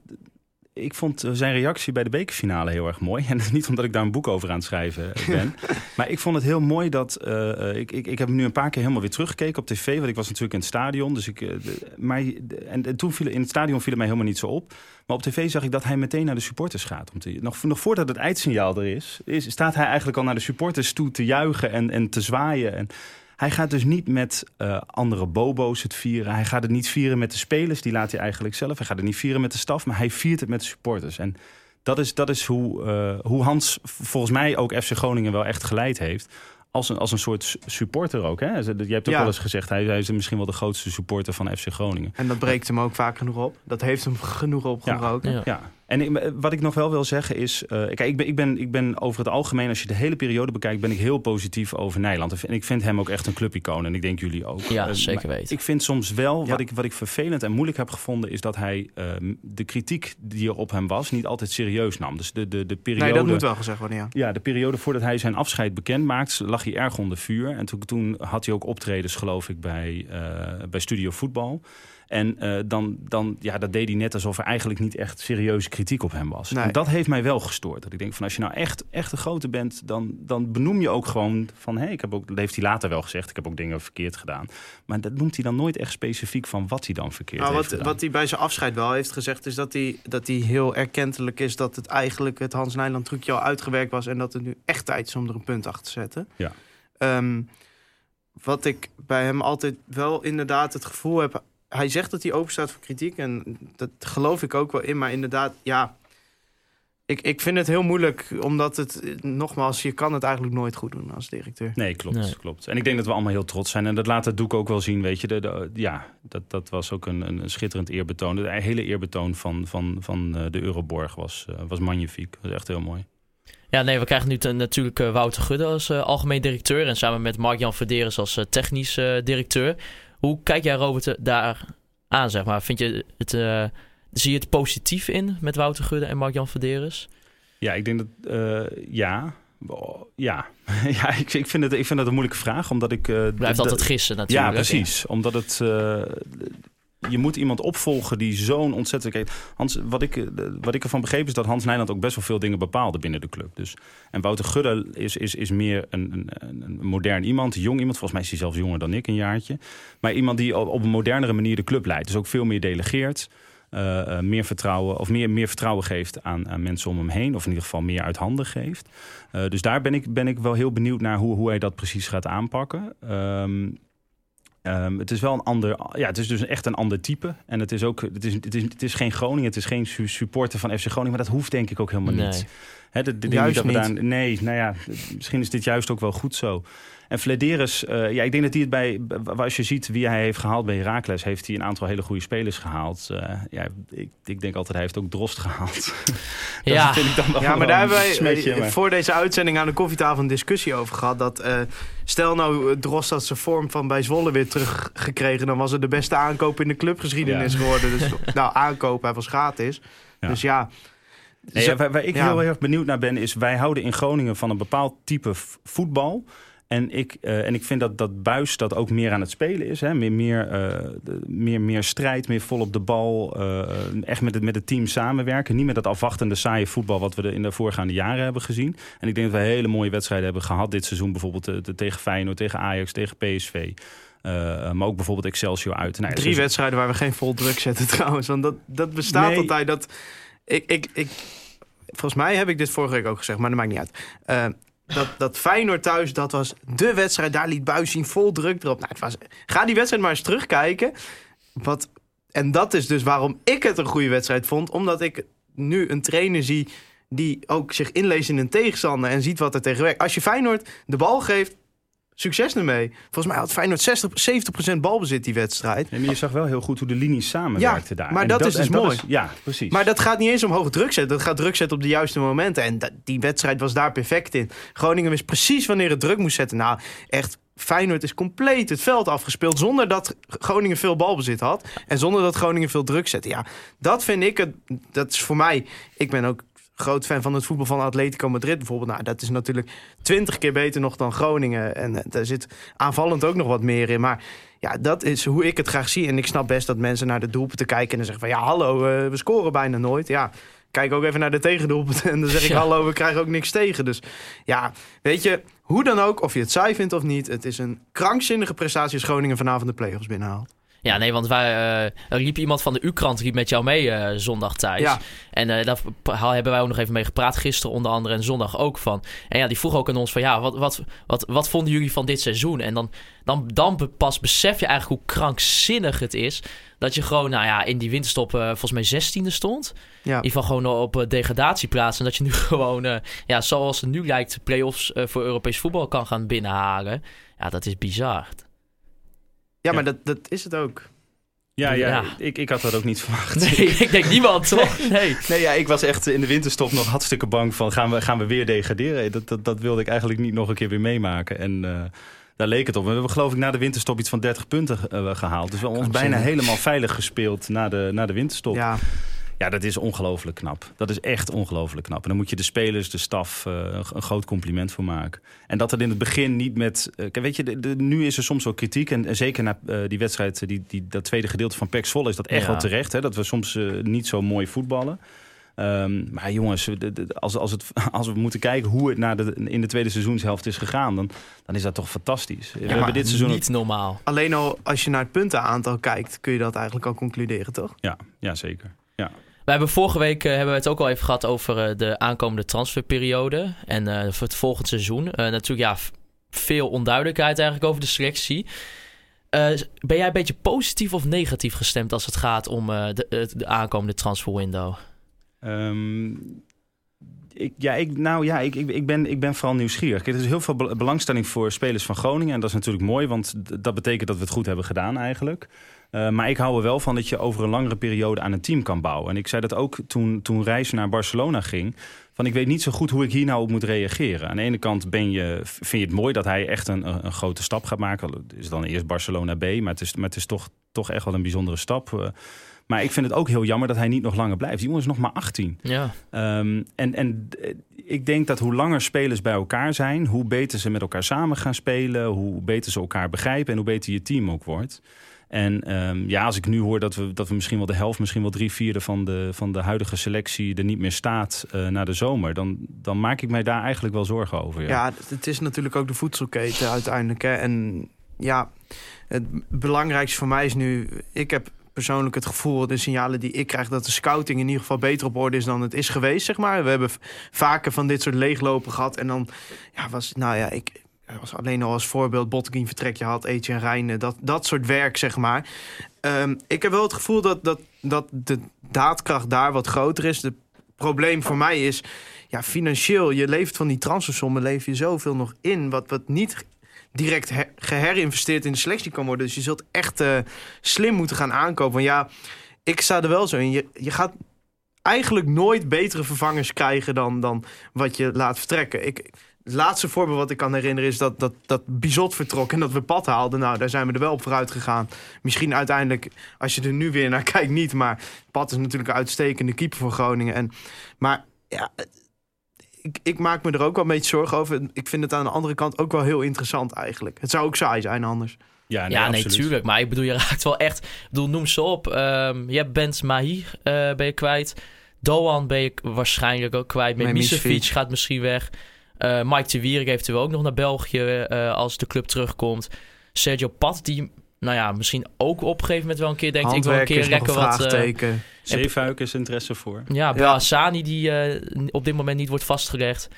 Speaker 3: ik vond zijn reactie bij de bekerfinale heel erg mooi. En niet omdat ik daar een boek over aan het schrijven ben. maar ik vond het heel mooi dat... Uh, ik, ik, ik heb hem nu een paar keer helemaal weer teruggekeken op tv. Want ik was natuurlijk in het stadion. Dus ik, uh, maar, en, en, toen viel in het stadion viel het mij helemaal niet zo op. Maar op tv zag ik dat hij meteen naar de supporters gaat. Om te, nog, nog voordat het eindsignaal er is, is, staat hij eigenlijk al naar de supporters toe te juichen en, en te zwaaien. En, hij gaat dus niet met uh, andere bobo's het vieren. Hij gaat het niet vieren met de spelers, die laat hij eigenlijk zelf. Hij gaat het niet vieren met de staf, maar hij viert het met de supporters. En dat is, dat is hoe, uh, hoe Hans volgens mij ook FC Groningen wel echt geleid heeft. Als een, als een soort supporter ook. Hè? Je hebt ook ja. wel eens gezegd, hij, hij, is misschien wel de grootste supporter van FC Groningen.
Speaker 2: En dat breekt hem ook vaak genoeg op. Dat heeft hem genoeg opgebroken.
Speaker 3: Ja, ja. En ik, wat ik nog wel wil zeggen is... Uh, kijk, ik ben, ik, ben, ik ben over het algemeen, als je de hele periode bekijkt... ben ik heel positief over Nederland. En ik vind hem ook echt een clubicoon. En ik denk jullie ook.
Speaker 1: Ja, uh, zeker weten.
Speaker 3: Ik vind soms wel, ja. wat, ik, wat ik vervelend en moeilijk heb gevonden... is dat hij uh, de kritiek die er op hem was... niet altijd serieus nam. Dus de, de, de periode...
Speaker 2: Nee, dat moet wel gezegd worden, ja.
Speaker 3: Ja, de periode voordat hij zijn afscheid bekend maakt... lag hij erg onder vuur. En toen, toen had hij ook optredens, geloof ik, bij, bij Studio Voetbal... En eh, dan, dan, ja, dat deed hij net alsof er eigenlijk niet echt serieuze kritiek op hem was.
Speaker 2: Nee.
Speaker 3: En dat heeft mij wel gestoord. Dat ik denk van als je nou echt, echt een grote bent, dan, dan benoem je ook gewoon van hé, hey, ik heb ook, dat heeft hij later wel gezegd, ik heb ook dingen verkeerd gedaan. Maar dat noemt hij dan nooit echt specifiek van wat hij dan verkeerd
Speaker 2: Nou,
Speaker 3: heeft
Speaker 2: wat,
Speaker 3: gedaan.
Speaker 2: wat hij bij zijn afscheid wel heeft gezegd, is dat hij, dat hij heel erkentelijk is dat het eigenlijk het Hans Nijland trucje al uitgewerkt was en dat het nu echt tijd is om er een punt achter te zetten.
Speaker 3: Ja.
Speaker 2: Ehm, wat ik bij hem altijd wel inderdaad het gevoel heb, hij zegt dat hij open staat voor kritiek en dat geloof ik ook wel in, maar inderdaad, ja. Ik, ik vind het heel moeilijk, omdat het, nogmaals, je kan het eigenlijk nooit goed doen als directeur.
Speaker 3: Nee, klopt,
Speaker 1: Nee.
Speaker 3: klopt. En ik denk dat we allemaal heel trots zijn. En dat laat het doek ook wel zien, weet je. De, de- ja, dat, dat was ook een, een, schitterend eerbetoon. De hele eerbetoon van, van, van eh, de Euroborg was, eh, was magnifiek. was echt heel mooi.
Speaker 1: Ja, nee, we krijgen nu ten- natuurlijk eh, Wouter Gudde als algemeen directeur. En samen met Mark-Jan Verderes als technisch directeur. Hoe kijk jij, Robert, daar aan, zeg maar? Vind je het, eh, zie je het positief in met Wouter Gudde en Mark-Jan Verderes?
Speaker 3: Ja, ik denk dat... eh, ja... Ja, ja ik, ik, vind het, ik vind dat een moeilijke vraag, omdat ik... eh,
Speaker 1: Blijft altijd gissen natuurlijk.
Speaker 3: Ja, precies. Omdat het. Je moet iemand opvolgen die zo'n ontzettend. Hans, wat, ik, eh, wat ik ervan begreep is dat Hans Nijland ook best wel veel dingen bepaalde binnen de club. Dus, en Wouter Gudde is, is, is meer een, een, een- modern iemand, jong iemand. Volgens mij is hij zelfs jonger dan ik, een jaartje. Maar iemand die op, een modernere manier de club leidt. Dus ook veel meer delegeert. eh, eh, meer vertrouwen of meer, meer vertrouwen geeft aan, aan mensen om hem heen. Of in ieder geval meer uit handen geeft. Dus daar ben ik, ben ik wel heel benieuwd naar hoe, hoe hij dat precies gaat aanpakken. Ehm, ehm, het is wel een ander. Ja, het is dus echt een ander type. En het is ook. Het is, het is, het is geen Groningen. Het is geen su- supporter van FC Groningen. Maar dat hoeft denk ik ook helemaal
Speaker 1: Nee.
Speaker 3: niet. Hè, de, de,
Speaker 2: Juist
Speaker 3: dat
Speaker 2: niet.
Speaker 3: daar- nee, nou ja, misschien is dit juist ook wel goed zo. En Flederis, eh, ja, ik denk dat hij het bij, als je ziet wie hij heeft gehaald bij Heracles, heeft hij een aantal hele goede spelers gehaald. Eh, ja, ik, ik denk altijd, hij heeft ook Drost gehaald. dat
Speaker 1: Ja.
Speaker 3: vind ik dan wel
Speaker 2: Ja, maar daar hebben wij
Speaker 3: smetje,
Speaker 2: eh,
Speaker 3: maar-
Speaker 2: voor deze uitzending aan de koffietafel een discussie over gehad. Dat eh, stel nou Drost had zijn vorm van bij Zwolle weer teruggekregen, dan was het de beste aankoop in de clubgeschiedenis
Speaker 3: Ja.
Speaker 2: geworden. Dus nou, aankoop, hij was gratis.
Speaker 3: Ja.
Speaker 2: Dus ja.
Speaker 3: Nee,
Speaker 2: Zo-
Speaker 3: ja, waar, waar ik
Speaker 2: ja.
Speaker 3: heel erg benieuwd naar ben, is wij houden in Groningen van een bepaald type voetbal. En ik, eh, en ik vind dat, dat Buis dat ook meer aan het spelen is. Hè? Meer, meer, eh, meer, meer strijd, meer vol op de bal. eh, echt met het, met het team samenwerken. Niet met dat afwachtende saaie voetbal wat we de, in de voorgaande jaren hebben gezien. En ik denk dat we hele mooie wedstrijden hebben gehad dit seizoen. Bijvoorbeeld de- tegen Feyenoord, tegen Ajax, tegen PSV. Maar ook bijvoorbeeld Excelsior uit. Nou,
Speaker 2: Drie
Speaker 3: zo-
Speaker 2: wedstrijden waar we geen vol druk zetten trouwens. Want dat, dat bestaat
Speaker 3: Nee.
Speaker 2: altijd. Dat, ik, ik, ik, volgens mij heb ik dit vorige week ook gezegd, maar dat maakt niet uit. Eh, dat, dat Feyenoord thuis, dat was de wedstrijd. Daar liet Buis zien, vol druk erop. Nou, het was, ga die wedstrijd maar eens terugkijken. Wat, en dat is dus waarom ik het een goede wedstrijd vond. Omdat ik nu een trainer zie die ook zich inleest in een tegenstander... en ziet wat er tegen werkt. Als je Feyenoord de bal geeft, succes ermee. Volgens mij had Feyenoord 60, 70% balbezit die wedstrijd.
Speaker 3: Ja, maar je zag wel heel goed hoe de linies samenwerkten daar.
Speaker 2: maar
Speaker 3: En
Speaker 2: dat is dus
Speaker 3: dat
Speaker 2: mooi.
Speaker 3: ja, precies.
Speaker 2: Maar dat gaat niet eens om hoge druk zetten. Dat gaat druk zetten op de juiste momenten. En dat, die wedstrijd was daar perfect in. Groningen wist precies wanneer het druk moest zetten. Nou, echt, Feyenoord is compleet het veld afgespeeld... zonder dat Groningen veel balbezit had. En zonder dat Groningen veel druk zette. Ja, dat vind ik... Het, dat is voor mij... Ik ben ook groot fan van het voetbal van Atletico Madrid bijvoorbeeld. Nou, dat is natuurlijk twintig keer beter nog dan Groningen. En eh, daar zit aanvallend ook nog wat meer in. Maar ja, dat is hoe ik het graag zie. En ik snap best dat mensen naar de doelpunten kijken... en dan zeggen van ja, hallo, eh, we scoren bijna nooit. Ja, kijk ook even naar de tegendoelpunten... en dan zeg ik
Speaker 1: Ja.
Speaker 2: hallo, we krijgen ook niks tegen. Dus ja, weet je, hoe dan ook, of je het saai vindt of niet... het is een krankzinnige prestatie als Groningen vanavond de play-offs binnenhaalt.
Speaker 1: Ja, nee, want wij, eh, er liep iemand van de U-krant met jou mee eh, zondag thuis.
Speaker 2: Ja.
Speaker 1: En eh, daar hebben wij ook nog even mee gepraat, gisteren onder andere en zondag ook van. En ja, die vroeg ook aan ons van, ja, wat, wat, wat, wat vonden jullie van dit seizoen? En dan, dan, dan pas besef je eigenlijk hoe krankzinnig het is... dat je gewoon, nou ja, in die winterstop volgens mij zestiende stond.
Speaker 2: Ja.
Speaker 1: In ieder geval gewoon op eh, degradatieplaats. En dat je nu gewoon, ja, zoals het nu lijkt... play-offs voor Europees voetbal kan gaan binnenhalen. Ja, dat is bizar.
Speaker 2: Ja, maar dat, dat is het ook.
Speaker 3: ja, ja,
Speaker 1: Ja.
Speaker 3: Ik, ik had dat ook niet verwacht.
Speaker 1: Nee, ik denk niemand, toch? Nee.
Speaker 3: Nee, ja, ik was echt in de winterstop nog hartstikke bang van gaan we, gaan we weer degraderen. Dat, dat, dat wilde ik eigenlijk niet nog een keer weer meemaken. En eh, daar leek het op. We hebben geloof ik na de winterstop iets van 30 punten eh, gehaald. Dus we hebben ons bijna helemaal veilig gespeeld na de, na de winterstop. Ja, Ja, dat is ongelooflijk knap. Dat is echt ongelooflijk knap. En dan moet je de spelers, de staf eh, een, groot compliment voor maken. En dat het in het begin niet met... eh, weet je, de, de- nu is er soms wel kritiek. En, en zeker na eh, die wedstrijd, die, die, dat tweede gedeelte van PEC Zwolle... is dat echt
Speaker 1: Ja.
Speaker 3: wel terecht. Hè, dat we soms niet zo mooi voetballen. Ehm, maar jongens, de- de- als, als, het, als we moeten kijken hoe het naar de, in de tweede seizoenshelft is gegaan... dan, dan is dat toch fantastisch. we hebben dit seizoen...
Speaker 1: Niet normaal.
Speaker 2: Alleen al als je naar het puntenaantal kijkt, kun je dat eigenlijk al concluderen, toch?
Speaker 3: Ja, ja, zeker.
Speaker 1: We hebben vorige week eh, hebben we het ook al even gehad over eh, de aankomende transferperiode. En eh, voor het volgende seizoen. Natuurlijk, ja, veel onduidelijkheid eigenlijk over de selectie. Ben jij een beetje positief of negatief gestemd als het gaat om de, de, de aankomende transferwindow?
Speaker 3: Ehm, ik, ja, ik, nou ja, ik, ik, ben, ik ben vooral nieuwsgierig. Er is heel veel bel- belangstelling voor spelers van Groningen. En dat is natuurlijk mooi, want dat betekent dat we het goed hebben gedaan eigenlijk. Eh, maar ik hou er wel van dat je over een langere periode aan een team kan bouwen. En ik zei dat ook toen, toen Reis naar Barcelona ging. Van ik weet niet zo goed hoe ik hier nou op moet reageren. Aan de ene kant ben je, vind je het mooi dat hij echt een, een, grote stap gaat maken. Het is dan eerst Barcelona B, maar het is, maar het is toch, toch echt wel een bijzondere stap. Eh, maar ik vind het ook heel jammer dat hij niet nog langer blijft. Die jongen is nog maar 18.
Speaker 1: Ja,
Speaker 3: Ehm, en, en eh, ik denk dat hoe langer spelers bij elkaar zijn, hoe beter ze met elkaar samen gaan spelen, hoe beter ze elkaar begrijpen en hoe beter je team ook wordt. En ehm, ja, als ik nu hoor dat we, dat we misschien wel de helft, misschien wel drie vierde van de, van de huidige selectie er niet meer staat eh na de zomer, dan, dan maak ik mij daar eigenlijk wel zorgen over. Ja.
Speaker 2: Ja, het is natuurlijk ook de voedselketen uiteindelijk. Hè. En ja, het belangrijkste voor mij is nu... Ik heb persoonlijk het gevoel, de signalen die ik krijg... dat de scouting in ieder geval beter op orde is dan het is geweest, zeg maar. We hebben vaker van dit soort leeglopen gehad. En dan ja, was, nou ja, ik... was alleen al als voorbeeld Botteguin vertrekje had, Etienne Rijnen, dat, dat soort werk, zeg maar. Ehm, ik heb wel het gevoel dat, dat, dat de daadkracht daar wat groter is. Het probleem voor mij is, ja, financieel, je leeft van die transfersommen, leef je zoveel nog in, wat, wat niet direct her- geherinvesteerd in de selectie kan worden. Dus je zult echt eh, slim moeten gaan aankopen. Want ja, ik sta er wel zo in. Je, je gaat eigenlijk nooit betere vervangers krijgen dan, dan wat je laat vertrekken. Ik, het laatste voorbeeld wat ik kan herinneren is dat, dat, dat Bizot vertrok en dat we pad haalden. Nou, daar zijn we er wel op vooruit gegaan. Misschien uiteindelijk, als je er nu weer naar kijkt, niet. Maar Pat is natuurlijk een uitstekende keeper voor Groningen. En, maar ja, ik, ik maak me er ook wel een beetje zorgen over. Ik vind het aan de andere kant ook wel heel interessant eigenlijk. Het zou ook saai zijn anders.
Speaker 3: Ja,
Speaker 1: ja nee, tuurlijk. Maar ik bedoel, je raakt wel echt... Ik bedoel, noem ze op. Ehm, je hebt Bent Mahi eh, ben je kwijt. Doan ben je waarschijnlijk ook kwijt. Met. Misevic gaat misschien weg. Eh, Mike de Wierik eventueel ook nog naar België eh, als de club terugkomt. Sergio Pat, die nou ja, misschien ook op een gegeven moment wel een keer denkt... ik wil een keer lekker wat... eh,
Speaker 2: vraagteken.
Speaker 3: Zeefuik is interesse voor.
Speaker 1: ja, Belhassani die eh, op dit moment niet wordt vastgelegd.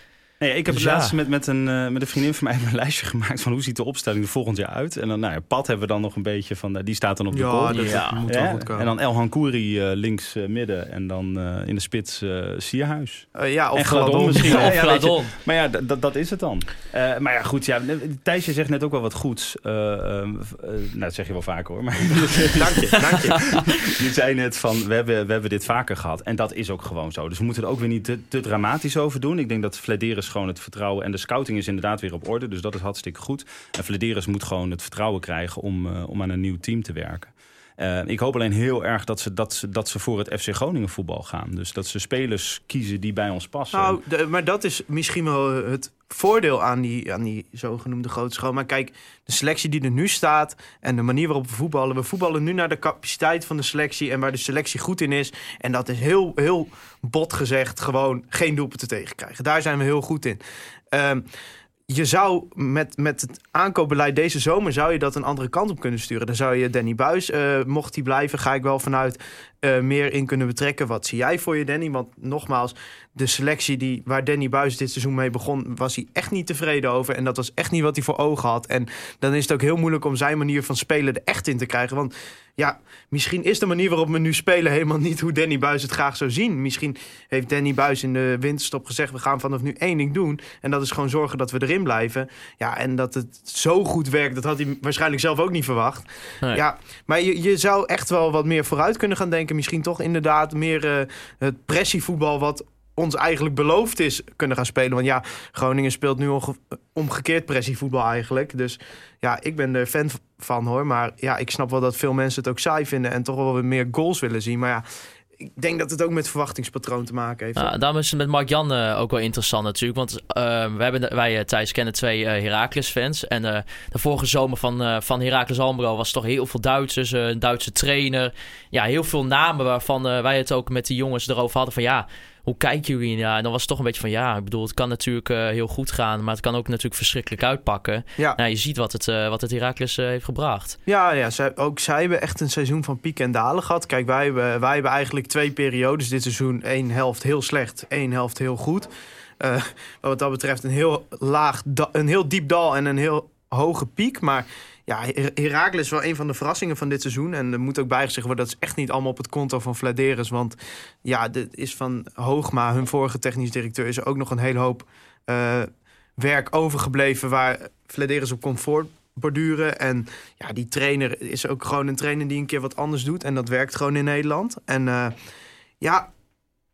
Speaker 3: Nee, ik heb
Speaker 1: Dus
Speaker 3: het
Speaker 1: ja.
Speaker 3: laatst met, met, een, eh, met een vriendin van mij een lijstje gemaakt van hoe ziet de opstelling er volgend jaar uit. En dan, nou ja, Pat hebben we dan nog een beetje van, eh, die staat dan op de
Speaker 2: ja,
Speaker 3: goal.
Speaker 2: dat
Speaker 1: Ja.
Speaker 2: moet wel goed komen.
Speaker 3: En dan El Hankouri eh, links eh, midden en dan in de spits Sierhuis.
Speaker 2: Ja, of
Speaker 3: en Gladon
Speaker 2: Gladon.
Speaker 3: misschien.
Speaker 1: of. Gladon.
Speaker 3: Maar ja, dat is het dan. Maar ja, goed. Ja, Thijsje zegt net ook wel wat goeds. Nou, dat zeg je wel vaker hoor. Maar
Speaker 2: dank je, dank je.
Speaker 3: je zei net van, we hebben, we hebben dit vaker gehad. En dat is ook gewoon zo. Dus we moeten er ook weer niet te, te dramatisch over doen. Ik denk dat Flederis gewoon het vertrouwen... en de scouting is inderdaad weer op orde. Dus dat is hartstikke goed. En Flederis moet gewoon het vertrouwen krijgen om, eh, om aan een nieuw team te werken. Eh, ik hoop alleen heel erg dat ze, dat, ze, dat ze voor het FC Groningen voetbal gaan. Dus dat ze spelers kiezen die bij ons passen.
Speaker 2: Nou, maar dat is misschien wel het voordeel aan die, aan die zogenoemde grote school. Maar kijk, de selectie die er nu staat en de manier waarop we voetballen. We voetballen nu naar de capaciteit van de selectie en waar de selectie goed in is. En dat is heel, heel bot gezegd gewoon geen doelpunten tegenkrijgen. Daar zijn we heel goed in. Ehm, je zou met, met het aankoopbeleid deze zomer zou je dat een andere kant op kunnen sturen. Dan zou je Danny Buis, eh, mocht hij blijven, ga ik wel vanuit eh, meer in kunnen betrekken. Wat zie jij voor je, Danny? Want nogmaals, de selectie die, waar Danny Buis dit seizoen mee begon, was hij echt niet tevreden over. En dat was echt niet wat hij voor ogen had. En dan is het ook heel moeilijk om zijn manier van spelen er echt in te krijgen. Want ja, misschien is de manier waarop we nu spelen helemaal niet hoe Danny Buis het graag zou zien. Misschien heeft Danny Buis in de winterstop gezegd: we gaan vanaf nu één ding doen. En dat is gewoon zorgen dat we erin blijven. Ja, en dat het zo goed werkt, dat had hij waarschijnlijk zelf ook niet verwacht.
Speaker 1: Nee.
Speaker 2: Ja, maar je, je zou echt wel wat meer vooruit kunnen gaan denken. Misschien toch inderdaad meer eh, het pressievoetbal wat ons eigenlijk beloofd is kunnen gaan spelen. Want ja, Groningen speelt nu onge- omgekeerd pressievoetbal eigenlijk. Dus ja, ik ben er fan van hoor. Maar ja, ik snap wel dat veel mensen het ook saai vinden en toch wel weer meer goals willen zien. Maar ja, ik denk dat het ook met verwachtingspatroon te maken heeft.
Speaker 1: Ja, daarom is het met Mark Jan eh, ook wel interessant natuurlijk. Want eh, we hebben, wij uh, Thijs kennen twee Heracles-fans. En de vorige zomer van, van Heracles Almelo was toch heel veel Duitsers. een Duitse trainer. Ja, heel veel namen waarvan wij het ook met die jongens erover hadden van... ja, hoe kijken jullie? Ja, en dan was het toch een beetje van ja, ik bedoel, het kan natuurlijk heel goed gaan, maar het kan ook natuurlijk verschrikkelijk uitpakken. Ja. Nou, je ziet wat het, uh, wat het Heracles heeft gebracht.
Speaker 2: Ja, ja zij, ook zij hebben echt een seizoen van piek en dalen gehad. Kijk, wij hebben, wij hebben eigenlijk twee periodes dit seizoen. Eén helft heel slecht, één helft heel goed. Wat dat betreft een heel laag, een heel diep dal en een heel hoge piek. Maar ja, Herakles is wel een van de verrassingen van dit seizoen. En er moet ook bijgezegd worden, dat is echt niet allemaal op het konto van Vladeris. Want ja, dit is van Hoogma, hun vorige technisch directeur, is er ook nog een hele hoop uh, werk overgebleven waar Vladeris op comfort borduren. En ja, die trainer is ook gewoon een trainer die een keer wat anders doet. En dat werkt gewoon in Nederland. En uh, ja,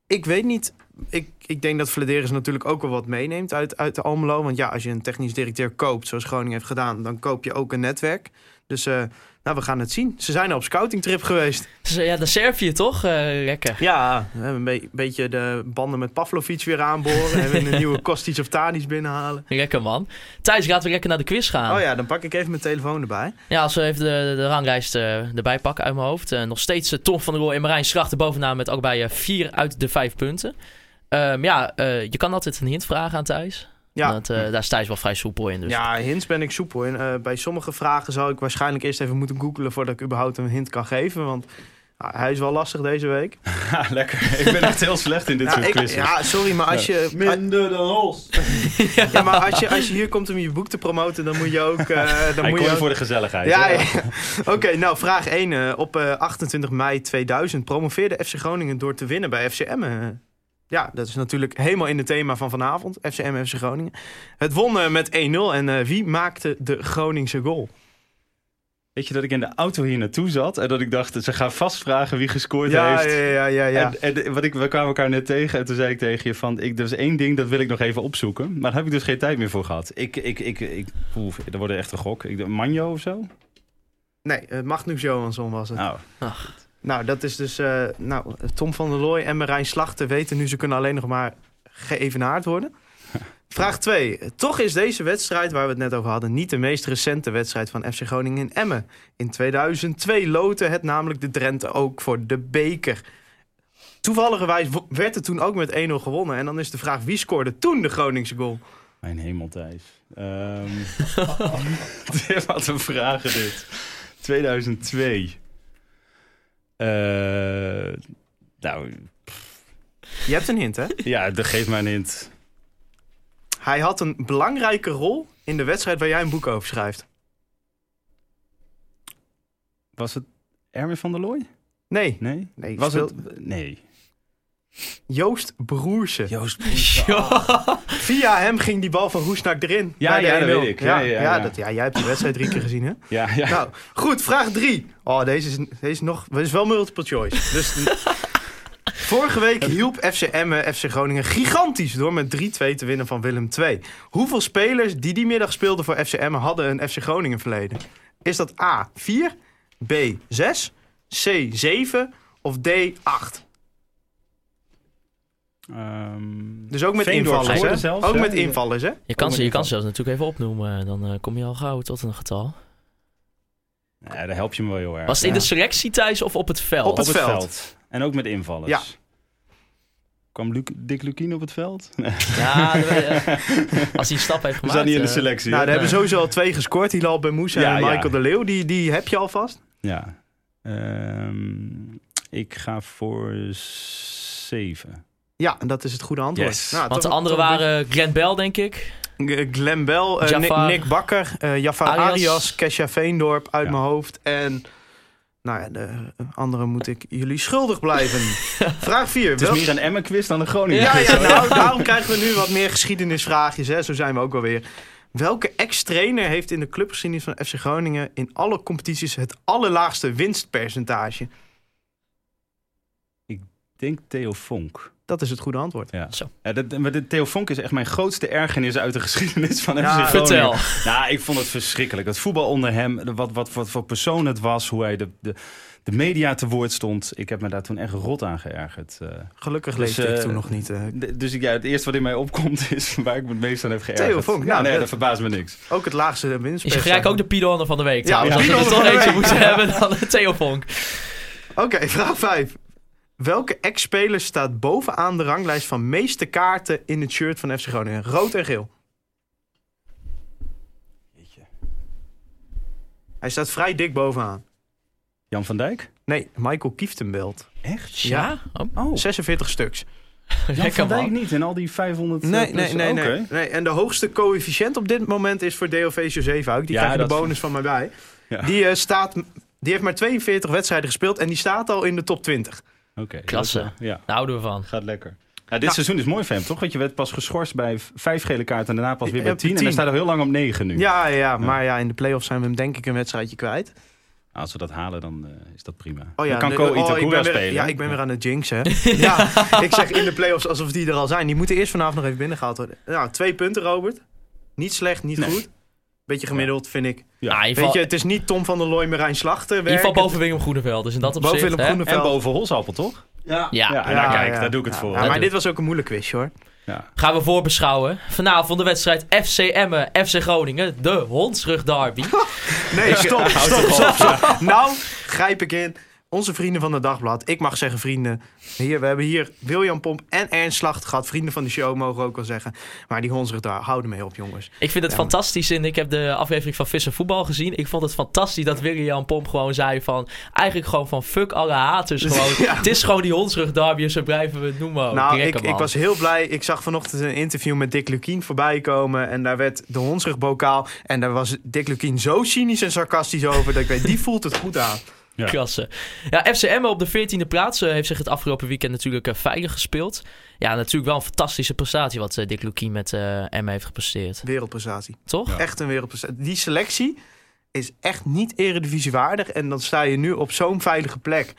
Speaker 2: ik weet niet. Ik, ik denk dat Vladeris natuurlijk ook wel wat meeneemt uit, uit de Almelo. Want ja, als je een technisch directeur koopt, zoals Groningen heeft gedaan... dan koop je ook een netwerk. Dus uh, nou, we gaan het zien. Ze zijn op scoutingtrip geweest.
Speaker 1: Ja, de Servië toch? Uh, lekker.
Speaker 2: Ja, een be beetje de banden met Pavlovic weer aanboren. en een nieuwe Kostic of Tadic binnenhalen.
Speaker 1: Lekker man. Thijs, laten we lekker naar de quiz gaan.
Speaker 2: Oh ja, dan pak ik even mijn telefoon erbij.
Speaker 1: Ja, als we even de, de ranglijst uh, erbij pakken uit mijn hoofd. Nog steeds Tom van der Rooij en Marijn Schrachter bovenaan met ook bij vier uit de vijf punten. Um, ja, je kan altijd een hint vragen aan Thijs. Ja. Dat, uh, daar sta je wel vrij soepel in. Dus.
Speaker 2: Ja, hints ben ik soepel in. Uh, bij sommige vragen zou ik waarschijnlijk eerst even moeten googlen voordat ik überhaupt een hint kan geven. Want uh, hij is wel lastig deze week.
Speaker 3: Ja, lekker. Ik ben echt heel slecht in dit soort quizzes.
Speaker 2: Ja, sorry, maar als je...
Speaker 3: Minder dan Hols.
Speaker 2: ja, maar als je, als je hier komt om je boek te promoten, dan moet je ook... dan
Speaker 3: hij
Speaker 2: moet je
Speaker 3: ook... voor de gezelligheid.
Speaker 2: Ja, ja. Oké, okay, nou, vraag 1. op 28 mei 2000 promoveerde FC Groningen door te winnen bij FCM. Ja, dat is natuurlijk helemaal in het thema van vanavond. FCM, FC Groningen. Het won uh, met 1-0. En uh, wie maakte de Groningse goal?
Speaker 3: Weet je dat ik in de auto hier naartoe zat en dat ik dacht, ze gaan vast vragen wie gescoord
Speaker 2: ja,
Speaker 3: heeft.
Speaker 2: Ja, ja, ja, ja.
Speaker 3: En, en wat ik, we kwamen elkaar net tegen en toen zei ik tegen je van, ik, er is één ding, dat wil ik nog even opzoeken. Maar daar heb ik dus geen tijd meer voor gehad. Ik, ik, ik, ik, oef, er wordt echt een gok. Ik, Manjo of zo?
Speaker 2: Nee, uh, Magnus Johansson was het.
Speaker 3: Oh. Ach.
Speaker 2: Nou, dat is dus... Uh, nou, Tom van der Looy en Marijn Slachter weten nu... ze kunnen alleen nog maar geëvenaard worden. Vraag 2. Toch is deze wedstrijd, waar we het net over hadden... niet de meest recente wedstrijd van FC Groningen in Emmen. In 2002 loten het namelijk de Drenthe ook voor de beker. Toevalligerwijs werd het toen ook met 1-0 gewonnen. En dan is de vraag, wie scoorde toen de Groningse goal?
Speaker 3: Mijn hemel, Thijs. Um, wat een vragen dit. 2002. Uh, nou.
Speaker 2: Je hebt een hint, hè?
Speaker 3: Ja, dat geeft mij een hint.
Speaker 2: Hij had een belangrijke rol in de wedstrijd waar jij een boek over schrijft.
Speaker 3: Was het Erwin van der Looy?
Speaker 2: Nee.
Speaker 3: Nee?
Speaker 2: nee
Speaker 3: Was het... Nee.
Speaker 2: Joost Broersen.
Speaker 3: Joost. Oh.
Speaker 2: Via hem ging die bal van Roesnak erin.
Speaker 3: Ja, ja dat weet ik.
Speaker 2: Ja,
Speaker 3: ja,
Speaker 2: ja, ja, Dat, ja, jij hebt die wedstrijd drie keer gezien, hè?
Speaker 3: Ja, ja.
Speaker 2: Nou, goed, vraag drie. Oh, deze is, deze is nog... Is wel multiple choice. Dus... Vorige week hielp FC Emmen FC Groningen gigantisch door met 3-2 te winnen van Willem II. Hoeveel spelers die die middag speelden voor FC Emmen hadden een FC Groningen verleden? Is dat A 4, B 6, C 7 of D 8?
Speaker 3: Um,
Speaker 2: dus ook met invallers, hè? Zelfs, ook hè? met invallers, hè?
Speaker 1: Je kan, ze, je kan ze zelfs natuurlijk even opnoemen. Dan uh, kom je al gauw tot een getal.
Speaker 3: Ja, daar help je me wel heel erg.
Speaker 1: Was het in
Speaker 3: ja.
Speaker 1: de selectie thuis of op het veld?
Speaker 2: Op het,
Speaker 3: op het
Speaker 2: veld.
Speaker 3: veld. En ook met invallers.
Speaker 2: Ja.
Speaker 3: Kwam Luc, Dick Lukien op het veld?
Speaker 1: Ja, als hij een stap heeft gemaakt.
Speaker 3: We zijn niet in de selectie.
Speaker 2: Nou, er hebben sowieso al twee gescoord. Hilal Bemoussa ja, en Michael ja. de Leeuw. Die, die heb je alvast.
Speaker 3: Ja. Um, ik ga voor zeven.
Speaker 2: Ja, en dat is het goede antwoord.
Speaker 3: Yes.
Speaker 1: Nou, Want de anderen waren Glenn Bell, denk ik.
Speaker 2: Glenn Bell, uh, Nick, Nick, Bakker, uh, Jafar Arias, Arias Kesha Veendorp uit ja. mijn hoofd. En nou ja, de andere moet ik jullie schuldig blijven. Vraag 4.
Speaker 3: Het is meer een Emmen-quiz dan een Groningen
Speaker 2: ja, ja, nou, daarom krijgen we nu wat meer geschiedenisvraagjes. Hè? Zo zijn we ook alweer. Welke ex-trainer heeft in de clubgeschiedenis van FC Groningen... in alle competities het allerlaagste winstpercentage?
Speaker 3: Ik denk Theo Vonk.
Speaker 2: Dat is het goede antwoord.
Speaker 3: Ja.
Speaker 1: Zo.
Speaker 3: Ja, dat, maar de Theo Vonk is echt mijn grootste ergernis uit de geschiedenis van FC
Speaker 1: ja,
Speaker 3: Groningen.
Speaker 1: Vertel.
Speaker 3: Nou, ik vond het verschrikkelijk. Het voetbal onder hem, wat, wat, wat voor persoon het was, hoe hij de, de, de media te woord stond. Ik heb me daar toen echt rot aan geërgerd. eh.
Speaker 2: Gelukkig
Speaker 3: Dus,
Speaker 2: leefde ik
Speaker 3: eh,
Speaker 2: toen nog niet.
Speaker 3: D- Dus ik, ja, het eerste wat in mij opkomt is waar ik me het meest aan heb geërgerd.
Speaker 2: Theo Vonk,
Speaker 3: Ja,
Speaker 2: nou,
Speaker 3: nee,
Speaker 2: dat-
Speaker 3: dat verbaast me niks.
Speaker 2: ook het laagste
Speaker 1: Is
Speaker 2: winstpercentage.
Speaker 1: gelijk ook de Pidonne van de week
Speaker 2: Ja,
Speaker 1: trouwens. Als we er toch eentje moeten hebben, dan Theo Vonk.
Speaker 2: Oké, vraag 5. Welke ex-speler staat bovenaan de ranglijst van meeste kaarten in het shirt van FC Groningen? Rood en geel. Hij staat vrij dik bovenaan.
Speaker 3: Jan van Dijk?
Speaker 2: Nee, Michael Kieftenbelt.
Speaker 3: Echt?
Speaker 1: Ja? Oh,
Speaker 3: Oh,
Speaker 2: 46 stuks.
Speaker 3: Jan van Dijk niet. En al die 500 eh,
Speaker 2: Nee,
Speaker 3: plus-
Speaker 2: nee, nee, nee, nee. En de hoogste coëfficiënt op dit moment is voor DOV Josefuik. Die
Speaker 3: Ja,
Speaker 2: krijgt de bonus van mij bij.
Speaker 3: Ja.
Speaker 2: Die, eh, staat, die heeft maar 42 wedstrijden gespeeld en die staat al in de top 20.
Speaker 3: Oké,
Speaker 1: Klasse.
Speaker 3: dat, Ja,
Speaker 1: Daar houden we van.
Speaker 3: gaat lekker. Ja, dit
Speaker 2: Nou.
Speaker 3: seizoen is mooi hem, toch? Want je werd pas geschorst bij vijf gele kaarten en daarna pas weer
Speaker 2: Ja,
Speaker 3: bij
Speaker 2: op de
Speaker 3: tien. En
Speaker 2: tien.
Speaker 3: dan staat er heel lang op negen nu.
Speaker 2: Ja, ja, maar ja, in de play-offs zijn we hem denk ik een wedstrijdje kwijt.
Speaker 3: Als we dat halen, dan eh, is dat prima.
Speaker 2: Oh ja,
Speaker 3: dan kan Ko
Speaker 2: oh, ik
Speaker 3: Itakura
Speaker 2: ben weer-
Speaker 3: spelen.
Speaker 2: Ja, ik ben weer aan het jinxen. ja, ik zeg in de play-offs alsof die er al zijn. Die moeten eerst vanavond nog even binnengehaald worden. Nou, twee punten, Robert. Niet slecht, niet
Speaker 3: Nee.
Speaker 2: goed. Beetje gemiddeld, vind ik.
Speaker 3: Ja.
Speaker 1: Nou,
Speaker 2: Weet je, het is niet Tom van der Looy, Marijn Slachter.
Speaker 1: in ieder geval boven Willem Groeneveld. Dus in dat opzicht...
Speaker 2: Boven Willem? Groeneveld.
Speaker 3: En boven Holsappel, toch?
Speaker 1: Ja.
Speaker 3: Ja, en daar, kijk, daar doe ik het
Speaker 2: Ja,
Speaker 3: voor.
Speaker 2: maar dit was ook een moeilijk quizje, hoor.
Speaker 3: Ja.
Speaker 1: Gaan we voorbeschouwen. Vanavond de wedstrijd FC Emmen, FC Groningen. De hondsrug derby.
Speaker 2: Nee, stop, stop, stop,
Speaker 3: op.
Speaker 2: stop. Nou, grijp ik in. Onze vrienden van het Dagblad. Ik mag zeggen vrienden. Hier, we hebben hier William Pomp en Ernst Slachter gehad. Vrienden van de show mogen we ook wel zeggen. Maar die hondsrug daar, houden mee op, jongens.
Speaker 1: Ik vind het
Speaker 2: Ja.
Speaker 1: fantastisch. En ik heb de aflevering van Vissen Voetbal gezien. Ik vond het fantastisch dat William Pomp gewoon zei van... Eigenlijk gewoon van fuck alle haters gewoon.
Speaker 2: Ja.
Speaker 1: Het is gewoon die hondsrug derby. Zo blijven we het noemen ook.
Speaker 2: nou, ik, ik was heel blij. Ik zag vanochtend een interview met Dick Lukien voorbij komen. En daar werd de hondsrugbokaal. En daar was Dick Lukien zo cynisch en sarcastisch over. Dat ik weet, die voelt het goed aan.
Speaker 3: Ja.
Speaker 1: Klasse. Ja, FC Emmen op de 14e plaats eh, heeft zich het afgelopen weekend natuurlijk eh, veilig gespeeld. Ja, natuurlijk wel een fantastische prestatie wat eh, Dick Lukien met eh Emmen heeft gepresteerd.
Speaker 2: Wereldprestatie.
Speaker 1: Toch?
Speaker 3: Ja.
Speaker 2: Echt een wereldprestatie. Die selectie is echt niet eredivisiewaardig. En dan sta je nu op zo'n veilige plek.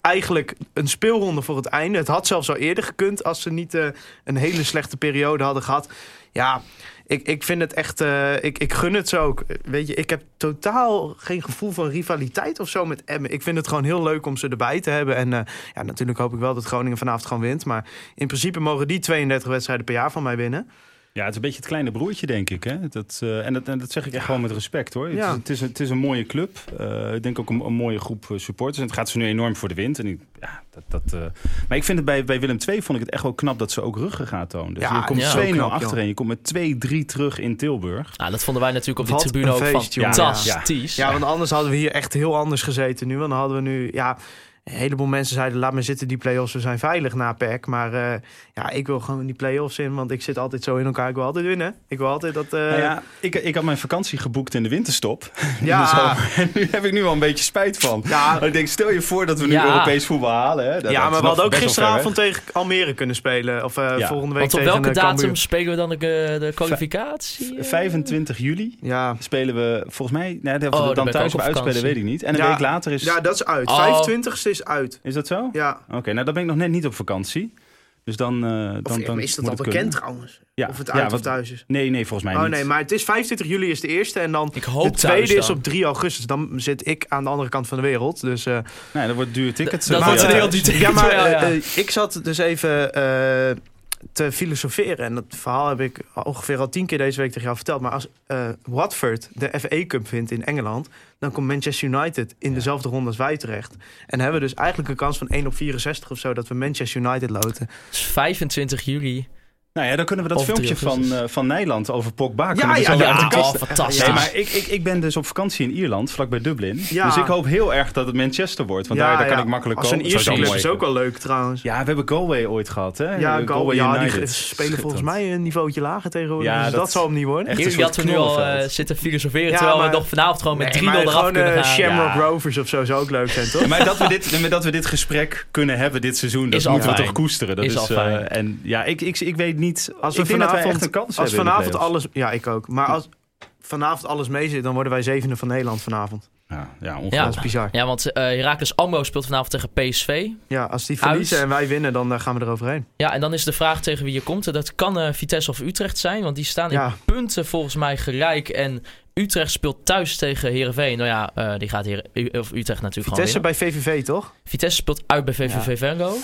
Speaker 2: Eigenlijk een speelronde voor het einde. Het had zelfs al eerder gekund als ze niet eh, een hele slechte periode hadden gehad. Ja, ik, ik vind het echt... eh, ik, ik gun het ze ook. Weet je, ik heb totaal geen gevoel van rivaliteit of zo met Emmen. Ik vind het gewoon heel leuk om ze erbij te hebben. En eh, ja, natuurlijk hoop ik wel dat Groningen vanavond gewoon wint. Maar in principe mogen die 32 wedstrijden per jaar van mij winnen.
Speaker 3: Ja, het is een beetje het kleine broertje, denk ik. Hè? Dat, eh, en, dat, en dat zeg ik echt gewoon met respect, hoor.
Speaker 2: Ja.
Speaker 3: Het, is, het, is een, het is een mooie club. Eh, ik denk ook een, een mooie groep eh, supporters. En het gaat ze nu enorm voor de wind. En ik, ja, dat, dat, eh, Maar ik vind het bij, bij Willem II vond ik het echt wel knap dat ze ook ruggengraat tonen. Dus
Speaker 2: Ja,
Speaker 3: je komt
Speaker 1: ja.
Speaker 3: 2-0
Speaker 2: Zo knap,
Speaker 3: achter en je komt met 2-3 terug in Tilburg.
Speaker 1: Nou, dat vonden wij natuurlijk op die
Speaker 2: Wat
Speaker 1: tribune ook
Speaker 2: feest,
Speaker 1: fantastisch.
Speaker 2: Ja, want anders hadden we hier echt heel anders gezeten nu. Want dan hadden we nu, ja, een heleboel mensen zeiden: laat me zitten, die play-offs, we zijn veilig na PEC. Maar eh, ja, ik wil gewoon die play-offs in, want ik zit altijd zo in elkaar. Ik wil altijd winnen. Ik wil altijd dat. eh,
Speaker 3: Nou ja, ik, ik had mijn vakantie geboekt in de winterstop.
Speaker 2: Ja.
Speaker 3: In de zomer. En nu heb ik nu al een beetje spijt van.
Speaker 2: Ja.
Speaker 3: Want Ik denk, stel je voor dat we nu
Speaker 1: Ja.
Speaker 3: Europees voetbal halen. Hè? Dat-
Speaker 2: ja,
Speaker 3: dat
Speaker 2: maar we hadden ook gisteravond tegen Almere kunnen spelen. Of eh,
Speaker 3: Ja.
Speaker 2: volgende week
Speaker 1: Want op
Speaker 2: tegen
Speaker 1: welke datum
Speaker 2: Cambuur.
Speaker 1: spelen we dan de, de kwalificatie?
Speaker 3: weg. 25 juli
Speaker 2: Ja.
Speaker 3: spelen we volgens mij... Nee, of
Speaker 1: Oh,
Speaker 3: we
Speaker 1: dan
Speaker 3: dan thuis
Speaker 1: op
Speaker 3: uitspelen, weet ik niet. En een
Speaker 2: Ja.
Speaker 3: week later is...
Speaker 2: ja, dat is uit.
Speaker 1: Oh.
Speaker 2: 25ste is uit.
Speaker 3: Is dat zo?
Speaker 2: Ja.
Speaker 3: Oké, nou dan ben ik nog net niet op vakantie. Dus dan, eh
Speaker 2: Of
Speaker 3: dan, dan
Speaker 2: is dat
Speaker 3: moet
Speaker 2: al
Speaker 3: het
Speaker 2: bekend
Speaker 3: kunnen.
Speaker 2: trouwens?
Speaker 3: Ja.
Speaker 2: Of het
Speaker 3: Ja,
Speaker 2: uit of thuis is?
Speaker 3: Nee, nee, volgens mij
Speaker 2: Oh
Speaker 3: niet.
Speaker 2: nee, maar het is 25 juli is de eerste en dan
Speaker 1: Ik hoop
Speaker 2: de tweede
Speaker 1: thuis
Speaker 2: is
Speaker 1: dan.
Speaker 2: op 3 augustus. Dan zit ik aan de andere kant van de wereld. Dus eh,
Speaker 3: Nee, dat wordt duur tickets.
Speaker 1: Dat
Speaker 3: eh,
Speaker 1: wordt een
Speaker 3: jou
Speaker 1: heel duur
Speaker 2: Ja, maar
Speaker 1: Ja, ja.
Speaker 2: eh, eh, ik zat dus even eh, te filosoferen. En dat verhaal heb ik ongeveer al tien keer deze week tegen jou verteld. Maar als eh, Watford de FA Cup vindt in Engeland... dan komt Manchester United in dezelfde ronde als wij terecht. En hebben we dus eigenlijk een kans van 1 op 64 of zo... dat we Manchester United loten.
Speaker 1: Dus 25 juli.
Speaker 3: Nou ja, dan kunnen we dat filmpje van, eh, van Nederland over Pogba...
Speaker 2: ja,
Speaker 3: zo
Speaker 2: ja, ja,
Speaker 3: kast
Speaker 1: oh, fantastisch.
Speaker 3: Nee, maar ik, ik, ik ben dus op vakantie in Ierland, vlakbij Dublin.
Speaker 2: Ja.
Speaker 3: Dus ik hoop heel erg dat het Manchester wordt. Want daar, daar kan ik makkelijk
Speaker 2: Als
Speaker 3: komen.
Speaker 2: een Ierse club is ook wel leuk trouwens.
Speaker 3: Ja, we hebben Galway ooit gehad, hè?
Speaker 2: Ja,
Speaker 3: Eh,
Speaker 2: Gal- ja die spelen volgens mij een niveautje lager tegenwoordig.
Speaker 3: Ja,
Speaker 2: dus dat,
Speaker 3: dat-
Speaker 2: zal hem niet worden.
Speaker 3: Echt
Speaker 1: hadden nu al eh, zitten filosoferen,
Speaker 2: Ja,
Speaker 1: terwijl
Speaker 2: maar-
Speaker 1: we nog vanavond gewoon met 3-0
Speaker 2: Nee, maar
Speaker 1: eraf kunnen
Speaker 2: eh,
Speaker 1: gaan.
Speaker 2: Shamrock
Speaker 3: Ja.
Speaker 2: Rovers of zo zou ook leuk zijn, toch?
Speaker 3: Ja, maar dat we, dit, maar dat we dit gesprek kunnen hebben dit seizoen, dat moeten we toch koesteren. Dat
Speaker 1: Is
Speaker 3: is,
Speaker 1: al
Speaker 3: eh,
Speaker 1: fijn.
Speaker 3: en ja, ik, ik, ik weet niet.
Speaker 2: Als
Speaker 3: ik
Speaker 2: we
Speaker 3: denk dat wij
Speaker 2: vanavond,
Speaker 3: echt een kans
Speaker 2: als
Speaker 3: hebben. in de
Speaker 2: vanavond alles... Ja, ik ook. Maar als vanavond alles mee zit, dan worden wij zevende van Nederland vanavond.
Speaker 3: Ja, ja,
Speaker 1: Ja.
Speaker 3: ongelooflijk.
Speaker 2: Dat is bizar. Ja,
Speaker 1: Ja, want eh Heracles Almelo speelt vanavond tegen PSV.
Speaker 2: als die verliezen
Speaker 1: Uit.
Speaker 2: en wij winnen, dan eh, gaan we eroverheen.
Speaker 1: Ja, en dan is de vraag tegen wie je komt. Dat kan eh, Vitesse of Utrecht zijn, want die staan in
Speaker 2: Ja.
Speaker 1: punten volgens mij gelijk. En Utrecht speelt thuis tegen Heerenveen. Nou ja, eh, die gaat hier, U- of Utrecht natuurlijk
Speaker 2: Vitesse
Speaker 1: gewoon
Speaker 2: bij VVV, toch?
Speaker 1: Vitesse speelt uit bij VVV Venlo.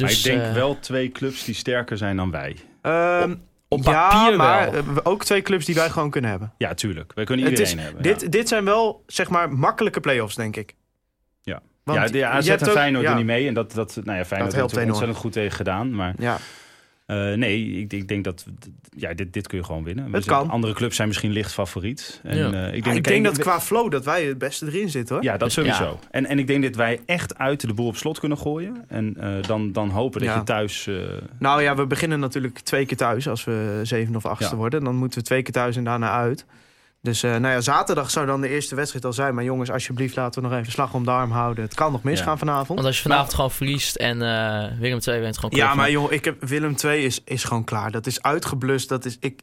Speaker 3: Maar
Speaker 1: Dus
Speaker 3: ik denk
Speaker 1: eh,
Speaker 3: wel twee clubs die sterker zijn dan wij.
Speaker 2: Ehm,
Speaker 1: op
Speaker 2: ja,
Speaker 1: papier
Speaker 2: maar
Speaker 1: wel.
Speaker 2: ook twee clubs die wij gewoon kunnen hebben.
Speaker 3: Ja, tuurlijk. Wij kunnen iedereen
Speaker 2: is,
Speaker 3: hebben.
Speaker 2: dit,
Speaker 3: ja.
Speaker 2: dit zijn wel, zeg maar, makkelijke play-offs, denk ik.
Speaker 3: Ja.
Speaker 2: Want
Speaker 3: ja, de AZ en
Speaker 2: ook-
Speaker 3: Feyenoord
Speaker 2: ja.
Speaker 3: niet mee. En dat, dat, nou ja, Feyenoord
Speaker 2: helpt
Speaker 3: heeft er ontzettend goed tegen gedaan. Maar
Speaker 2: Ja.
Speaker 3: Eh, nee, ik, ik denk dat... Ja, dit, dit kun je gewoon winnen.
Speaker 2: Het kan.
Speaker 3: Andere clubs zijn misschien licht favoriet. En,
Speaker 1: Ja.
Speaker 3: eh, ik denk,
Speaker 2: ik denk dat qua flow dat wij het beste erin zitten, hoor.
Speaker 3: Ja, dat sowieso.
Speaker 1: ja.
Speaker 3: En, en ik denk dat wij echt uit de boel op slot kunnen gooien. En eh, dan, dan hopen dat
Speaker 2: Ja.
Speaker 3: je thuis... eh,
Speaker 2: Nou ja, we beginnen natuurlijk twee keer thuis als we zevende of achtste
Speaker 3: Ja.
Speaker 2: worden. Dan moeten we twee keer thuis en daarna uit. Dus eh, nou ja, zaterdag zou dan de eerste wedstrijd al zijn. Maar jongens, alsjeblieft laten we nog even slag om de arm houden. Het kan nog misgaan
Speaker 3: Ja.
Speaker 2: vanavond.
Speaker 1: Want als je vanavond gewoon verliest en eh Willem II wint gewoon
Speaker 2: Ja,
Speaker 1: club,
Speaker 2: maar joh, ik heb, Willem II is, is gewoon klaar. Dat is uitgeblust. Dat is, ik,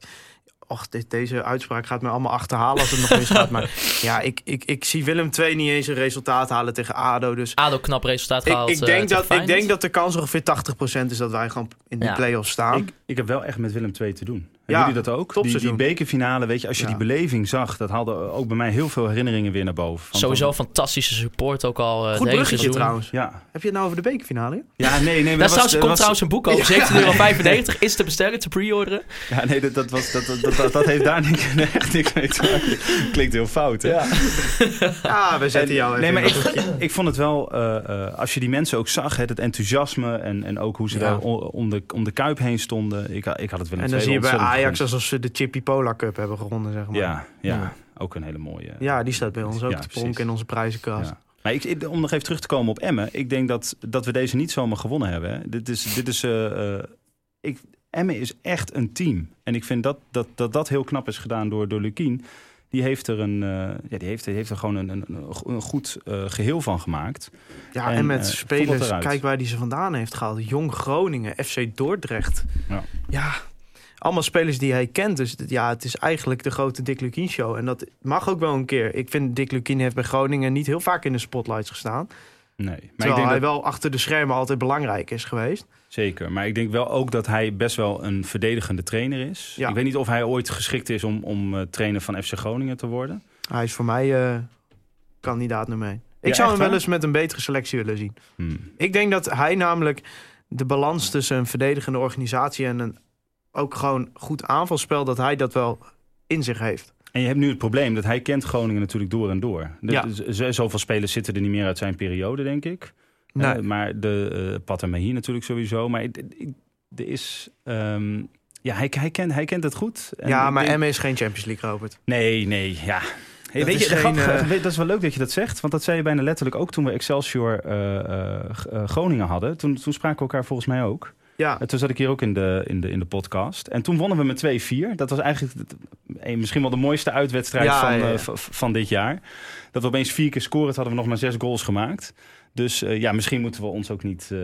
Speaker 2: och, dit, deze uitspraak gaat me allemaal achterhalen als het nog misgaat. Maar ja, ik, ik, ik zie Willem II niet eens een resultaat halen tegen ADO. Dus
Speaker 1: ADO knap resultaat
Speaker 2: ik,
Speaker 1: gehaald.
Speaker 2: ik,
Speaker 1: eh,
Speaker 2: denk dat, ik denk dat de kans ongeveer 80% is dat wij gewoon in die
Speaker 1: Ja.
Speaker 2: play-offs staan.
Speaker 3: ik, ik heb wel echt met Willem II te doen.
Speaker 2: Ja,
Speaker 3: Hebben jullie dat ook? Die, die bekerfinale, weet je, als je
Speaker 2: Ja.
Speaker 3: die beleving zag... dat haalde ook bij mij heel veel herinneringen weer naar boven. Van-
Speaker 1: Sowieso
Speaker 3: van-
Speaker 1: fantastische support ook al eh, het
Speaker 2: Goed bruggetje
Speaker 1: seizoen.
Speaker 2: trouwens.
Speaker 3: Ja.
Speaker 2: Heb je het nou over de bekerfinale?
Speaker 3: ja, nee, nee. maar
Speaker 1: Daar
Speaker 3: dat was-
Speaker 1: komt
Speaker 3: was-
Speaker 1: trouwens een boek over. 17,95 is te bestellen, te pre-orderen.
Speaker 3: Ja, nee, dat, dat, was, dat, dat, dat, dat heeft daar niks, echt niks mee te maken. Klinkt heel fout, hè?
Speaker 2: Ja, we zetten jou even
Speaker 3: Nee, maar
Speaker 2: in
Speaker 3: ik, ik vond het wel, eh, eh, als je die mensen ook zag, hè, het enthousiasme en, en ook hoe ze
Speaker 2: Ja.
Speaker 3: daar om, de, om de kuip heen stonden. Ik, ik had het wel
Speaker 2: En dan zie je bij Ajax alsof ze de Chippy Polar Cup hebben gewonnen, zeg maar.
Speaker 3: Ja, ja,
Speaker 1: Ja.
Speaker 3: ook een hele mooie.
Speaker 2: Ja, die staat bij ons ook
Speaker 3: Ja,
Speaker 2: te pronken in onze prijzenkast.
Speaker 3: Ja. Maar ik, om nog even terug te komen op Emmen. Ik denk dat, dat we deze niet zomaar gewonnen hebben. Hè. Dit is, dit is, eh, eh, ik, Emmen is echt een team. En ik vind dat dat, dat, dat heel knap is gedaan door, door Lukien. Die heeft er, een, eh, ja, die heeft, die heeft er gewoon een, een, een goed eh, geheel van gemaakt.
Speaker 2: Ja, en,
Speaker 3: En,
Speaker 2: met spelers, kijk waar die ze vandaan heeft gehaald. Jong Groningen, FC Dordrecht.
Speaker 3: Ja.
Speaker 2: Ja, allemaal spelers die hij kent. Dus ja, het is eigenlijk de grote Dick Lukien show. En dat mag ook wel een keer. Ik vind Dick Lukien heeft bij Groningen niet heel vaak in de spotlights gestaan.
Speaker 3: Nee, maar ik
Speaker 2: Terwijl
Speaker 3: denk
Speaker 2: hij
Speaker 3: dat,
Speaker 2: wel achter de schermen altijd belangrijk is geweest.
Speaker 3: zeker. Maar ik denk wel ook dat hij best wel een verdedigende trainer is.
Speaker 2: Ja.
Speaker 3: Ik weet niet of hij ooit geschikt is om, om eh, trainer van FC Groningen te worden.
Speaker 2: Hij is voor mij eh, kandidaat nummer 1. Ik
Speaker 3: Ja,
Speaker 2: zou hem wel
Speaker 3: waar?
Speaker 2: eens met een betere selectie willen zien.
Speaker 3: Hmm.
Speaker 2: Ik denk dat hij namelijk de balans tussen een verdedigende organisatie en een ook gewoon goed aanvalspel, dat hij dat wel in zich heeft.
Speaker 3: En je hebt nu het probleem dat hij kent Groningen natuurlijk door en door. De,
Speaker 2: Ja.
Speaker 3: zoveel spelers zitten er niet meer uit zijn periode, denk ik.
Speaker 2: Nee.
Speaker 3: Eh, maar de uh, Pat en Mahir natuurlijk sowieso. Maar er is... ehm, ja, hij, hij, kent, hij kent het goed. En
Speaker 2: ja, maar
Speaker 3: denk-
Speaker 2: Emme is geen Champions League, Robert.
Speaker 3: Nee, nee, ja. Hey,
Speaker 2: Dat
Speaker 3: weet
Speaker 2: is
Speaker 3: je,
Speaker 2: geen, eh,
Speaker 3: dat is wel leuk dat je dat zegt. Want dat zei je bijna letterlijk ook toen we Excelsior eh, eh, eh, Groningen hadden. Toen, toen spraken we elkaar volgens mij ook.
Speaker 2: Ja,
Speaker 3: En toen zat ik hier ook in de, in de, in de podcast. En toen wonnen we met 2-4. Dat was eigenlijk misschien wel de mooiste uitwedstrijd
Speaker 2: Ja,
Speaker 3: van,
Speaker 2: ja, ja.
Speaker 3: eh, van dit jaar. Dat we opeens vier keer scoren, hadden we nog maar zes goals gemaakt. Dus eh, ja, misschien moeten we ons ook niet... eh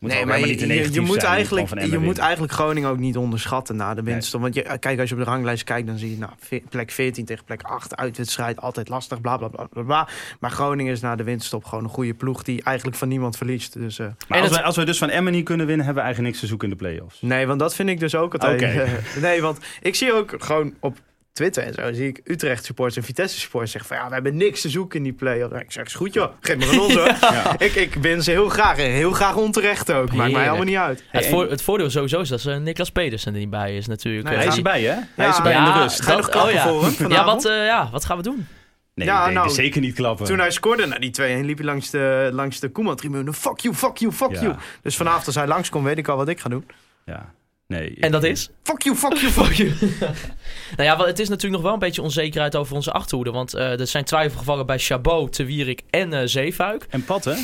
Speaker 2: nee, maar je,
Speaker 3: niet
Speaker 2: je, moet,
Speaker 3: zijn,
Speaker 2: eigenlijk, je moet eigenlijk Groningen ook niet onderschatten na de winst. Want je, kijk, als je op de ranglijst kijkt, dan zie je nou, plek 14 tegen plek 8 uitwedstrijd. Altijd lastig, bla bla bla bla. bla. Maar Groningen is na de winststop gewoon een goede ploeg die eigenlijk van niemand verliest. Dus, eh,
Speaker 3: Maar
Speaker 1: En
Speaker 3: als,
Speaker 1: het-
Speaker 3: wij, als we dus van Emmen niet kunnen winnen, hebben we eigenlijk niks te zoeken in de play-offs.
Speaker 2: Nee, want dat vind ik dus ook altijd.
Speaker 3: Oké.
Speaker 2: nee, want ik zie ook gewoon op Twitter en zo zie ik Utrecht supporters en Vitesse supporters zeggen van ja, we hebben niks te zoeken in die play-off. Ik zeg, is goed joh, geef me een ons hoor. ik, ik win ze heel graag en heel graag onterecht ook. Maakt mij helemaal niet uit.
Speaker 1: het, voor, het voordeel sowieso is dat ze Niklas Pedersen er niet bij is natuurlijk.
Speaker 2: Nee,
Speaker 3: Hij is
Speaker 2: Ja.
Speaker 3: erbij, hè? Hij
Speaker 2: Ja,
Speaker 3: is erbij in
Speaker 1: ja,
Speaker 3: de rust.
Speaker 2: Ga nog klappen
Speaker 1: oh ja.
Speaker 2: voor hem
Speaker 1: ja, wat, eh, ja, wat gaan we doen?
Speaker 3: Nee,
Speaker 2: Ja,
Speaker 3: nee,
Speaker 2: nou,
Speaker 3: zeker niet klappen.
Speaker 2: Toen hij scoorde naar die 2-1 liep hij langs de, langs de Koeman-tribune. Fuck you, fuck you, fuck
Speaker 3: Ja.
Speaker 2: you. Dus vanavond als hij langskomt weet ik al wat ik ga doen.
Speaker 3: Ja. Nee,
Speaker 1: En dat is?
Speaker 2: Fuck you, fuck you, fuck you.
Speaker 1: Nou ja, wel, het is natuurlijk nog wel een beetje onzekerheid over onze achterhoede. Want eh, er zijn twijfelgevallen bij Chabot, Te Wierik en eh Zeefuik.
Speaker 3: En Pat, hè?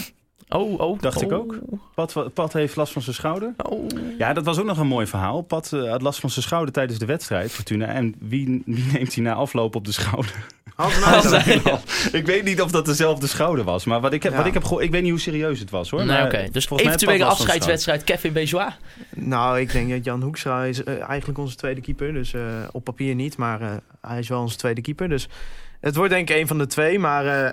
Speaker 1: Oh, oh.
Speaker 3: Dacht ik
Speaker 1: oh,
Speaker 3: ook. Pat, Pat heeft last van zijn schouder.
Speaker 1: Oh.
Speaker 3: Ja, dat was ook nog een mooi verhaal. Pat eh, had last van zijn schouder tijdens de wedstrijd, Fortuna. En wie, wie neemt hij na afloop op de schouder?
Speaker 2: Hans
Speaker 1: Hans
Speaker 2: Nijland.
Speaker 1: Nijland.
Speaker 3: ik weet niet of dat dezelfde schouder was. Maar wat ik heb,
Speaker 2: Ja.
Speaker 3: wat ik heb gehoord, ik weet niet hoe serieus het was hoor.
Speaker 1: Nee,
Speaker 3: maar
Speaker 1: oké. Dus eventuele afscheidswedstrijd Kevin Bejois.
Speaker 2: Nou, ik denk dat Jan Hoekstra is eh, eigenlijk onze tweede keeper. Dus eh, op papier niet, maar eh, hij is wel onze tweede keeper. Dus het wordt denk ik een van de twee. Maar eh,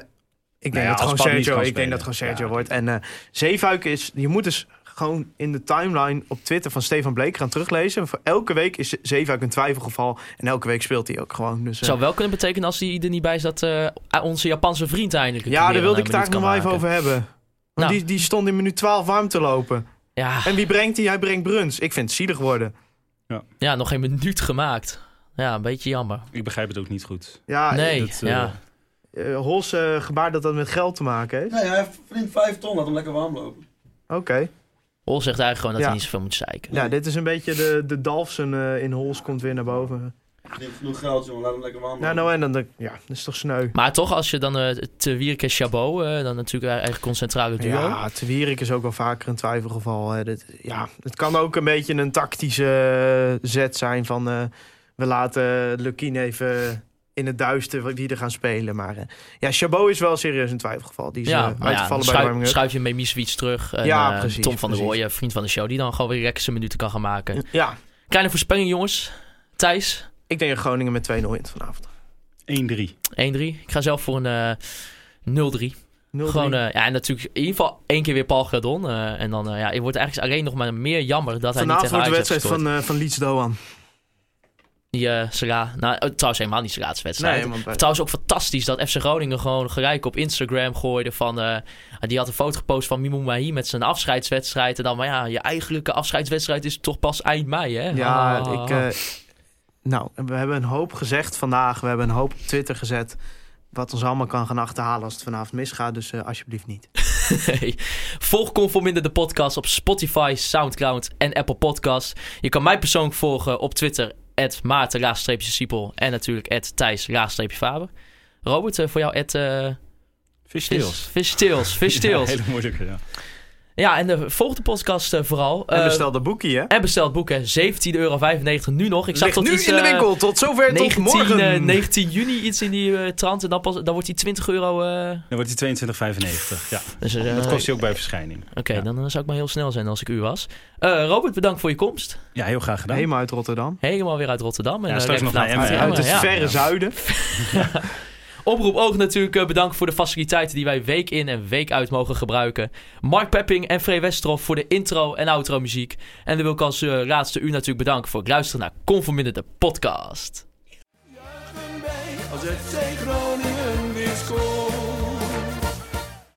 Speaker 2: ik denk
Speaker 3: ja,
Speaker 2: dat gewoon Sergio, ik denk dat gewoon Sergio
Speaker 3: Ja.
Speaker 2: wordt. En eh Zeefuik is, je moet dus gewoon in de timeline op Twitter van Stefan Bleek gaan teruglezen. Voor elke week is Zeefuik een twijfelgeval. En elke week speelt hij ook gewoon. Dus, eh,
Speaker 1: zou wel kunnen betekenen als hij er niet bij zat, eh, onze Japanse vriend eindelijk.
Speaker 2: ja, daar wilde ik het eigenlijk nog even over hebben. Want
Speaker 1: Nou.
Speaker 2: die, die stond in minuut 12 warm te lopen.
Speaker 1: Ja,
Speaker 2: En wie brengt hij? Hij brengt Bruns. Ik vind het zielig worden.
Speaker 1: ja, nog geen minuut gemaakt. Ja, een beetje jammer.
Speaker 3: Ik begrijp het ook niet goed.
Speaker 2: Ja,
Speaker 1: nee,
Speaker 3: dat, eh,
Speaker 1: ja.
Speaker 2: Hols eh, gebaar dat dat met geld te maken heeft.
Speaker 4: Nee, hij verdient 5 ton, laat hem lekker warm lopen.
Speaker 2: Oké.
Speaker 1: Hol zegt eigenlijk gewoon dat
Speaker 2: Ja.
Speaker 1: hij niet zoveel moet zeiken.
Speaker 2: Ja, dit is een beetje de, de Dalfsen eh, in Hols komt weer naar boven.
Speaker 4: Hij verdient genoeg geld, jongen, laat hem lekker warm
Speaker 2: Nou,
Speaker 4: lopen.
Speaker 2: nou en dan, denk ik, ja, dat is toch sneu.
Speaker 1: Maar toch, als je dan eh te Wierke en Chabot, eh, dan natuurlijk eigenlijk concentrale duo.
Speaker 2: Ja, Te Wierik is ook wel vaker een twijfelgeval. Hè. Dit, ja, het kan ook een beetje een tactische zet zijn van... eh, we laten Lukien even in het duister wie er gaan spelen. Maar eh, ja, Chabot is wel serieus een twijfelgeval. Die is
Speaker 1: Ja, dan
Speaker 2: uitgevallen bij de
Speaker 1: schuif,
Speaker 2: warming-up.
Speaker 1: schuif je Memiswitz terug. En,
Speaker 2: Ja,
Speaker 1: eh,
Speaker 2: precies,
Speaker 1: Tom van der. Rooyen, vriend van de show, die dan gewoon weer lekker zijn minuten kan gaan maken.
Speaker 2: Ja,
Speaker 1: Kleine voorspelling, jongens. Thijs, 1-3.
Speaker 2: ik denk Groningen met 2-0 wint vanavond.
Speaker 3: 1-3.
Speaker 1: Ik ga zelf voor een eh 0-3.
Speaker 2: 0-3.
Speaker 1: Gewoon, eh, ja, en natuurlijk in ieder geval één keer weer Paul Gradon. eh, en dan, eh, ja, het wordt eigenlijk alleen nog maar meer jammer dat hij niet
Speaker 2: Vanavond
Speaker 1: tegen
Speaker 2: wordt de wedstrijd van, eh van Leeds Doan.
Speaker 1: Die uh, Sera, nou, oh, trouwens helemaal niet laatste wedstrijd.
Speaker 2: Nee, bij-
Speaker 1: Trouwens ook fantastisch dat FC Groningen gewoon gelijk op Instagram gooide van... eh, die had een foto gepost van Mimou Mahi met zijn afscheidswedstrijd. En dan, maar ja, je eigenlijke afscheidswedstrijd is toch pas eind mei, hè?
Speaker 2: Ja,
Speaker 1: Ah.
Speaker 2: ik... eh, nou, we hebben een hoop gezegd vandaag. We hebben een hoop op Twitter gezet. Wat ons allemaal kan gaan achterhalen als het vanavond misgaat. Dus eh, alsjeblieft niet.
Speaker 1: Nee. Volg Conforminder de podcast op Spotify, Soundcloud en Apple Podcasts. Je kan mij persoonlijk volgen op Twitter, maarten-siepel. En natuurlijk thijs-faber. Robert, eh, voor jou, at, eh,
Speaker 3: Fish Tails.
Speaker 1: Fish Tails. Fish
Speaker 3: Ja,
Speaker 1: Tails.
Speaker 3: hele moeilijke, ja.
Speaker 1: Ja, en de, volg de podcast eh, vooral.
Speaker 2: En
Speaker 1: Eh,
Speaker 2: bestel de boekie, hè?
Speaker 1: en bestel het boek, hè. 17,95 euro nu nog. Ik zag
Speaker 2: Ligt
Speaker 1: tot
Speaker 2: nu
Speaker 1: iets,
Speaker 2: in de
Speaker 1: eh,
Speaker 2: winkel. Tot zover, tot
Speaker 1: 19,
Speaker 2: morgen.
Speaker 1: eh, 19 juni iets in die trant. En dan, pas, dan wordt die 20 euro... eh,
Speaker 3: Dan wordt hij 22,95. Ja.
Speaker 1: dus,
Speaker 3: Dat kost hij ook bij verschijning.
Speaker 1: Oké,
Speaker 3: Ja.
Speaker 1: dan, dan zou ik maar heel snel zijn als ik u was. Eh, Robert, bedankt voor je komst.
Speaker 3: Ja, heel graag gedaan.
Speaker 2: Helemaal uit Rotterdam.
Speaker 1: Helemaal weer uit Rotterdam. En,
Speaker 3: Ja, straks nog naar Emmen,
Speaker 1: uit
Speaker 2: het verre zuiden.
Speaker 1: Oproep ook natuurlijk eh, bedankt voor de faciliteiten die wij week in en week uit mogen gebruiken. Mark Pepping en Free Westerhof voor de intro en outro muziek. En dan wil ik als eh, laatste u natuurlijk bedanken voor het luisteren naar Conforminder de podcast.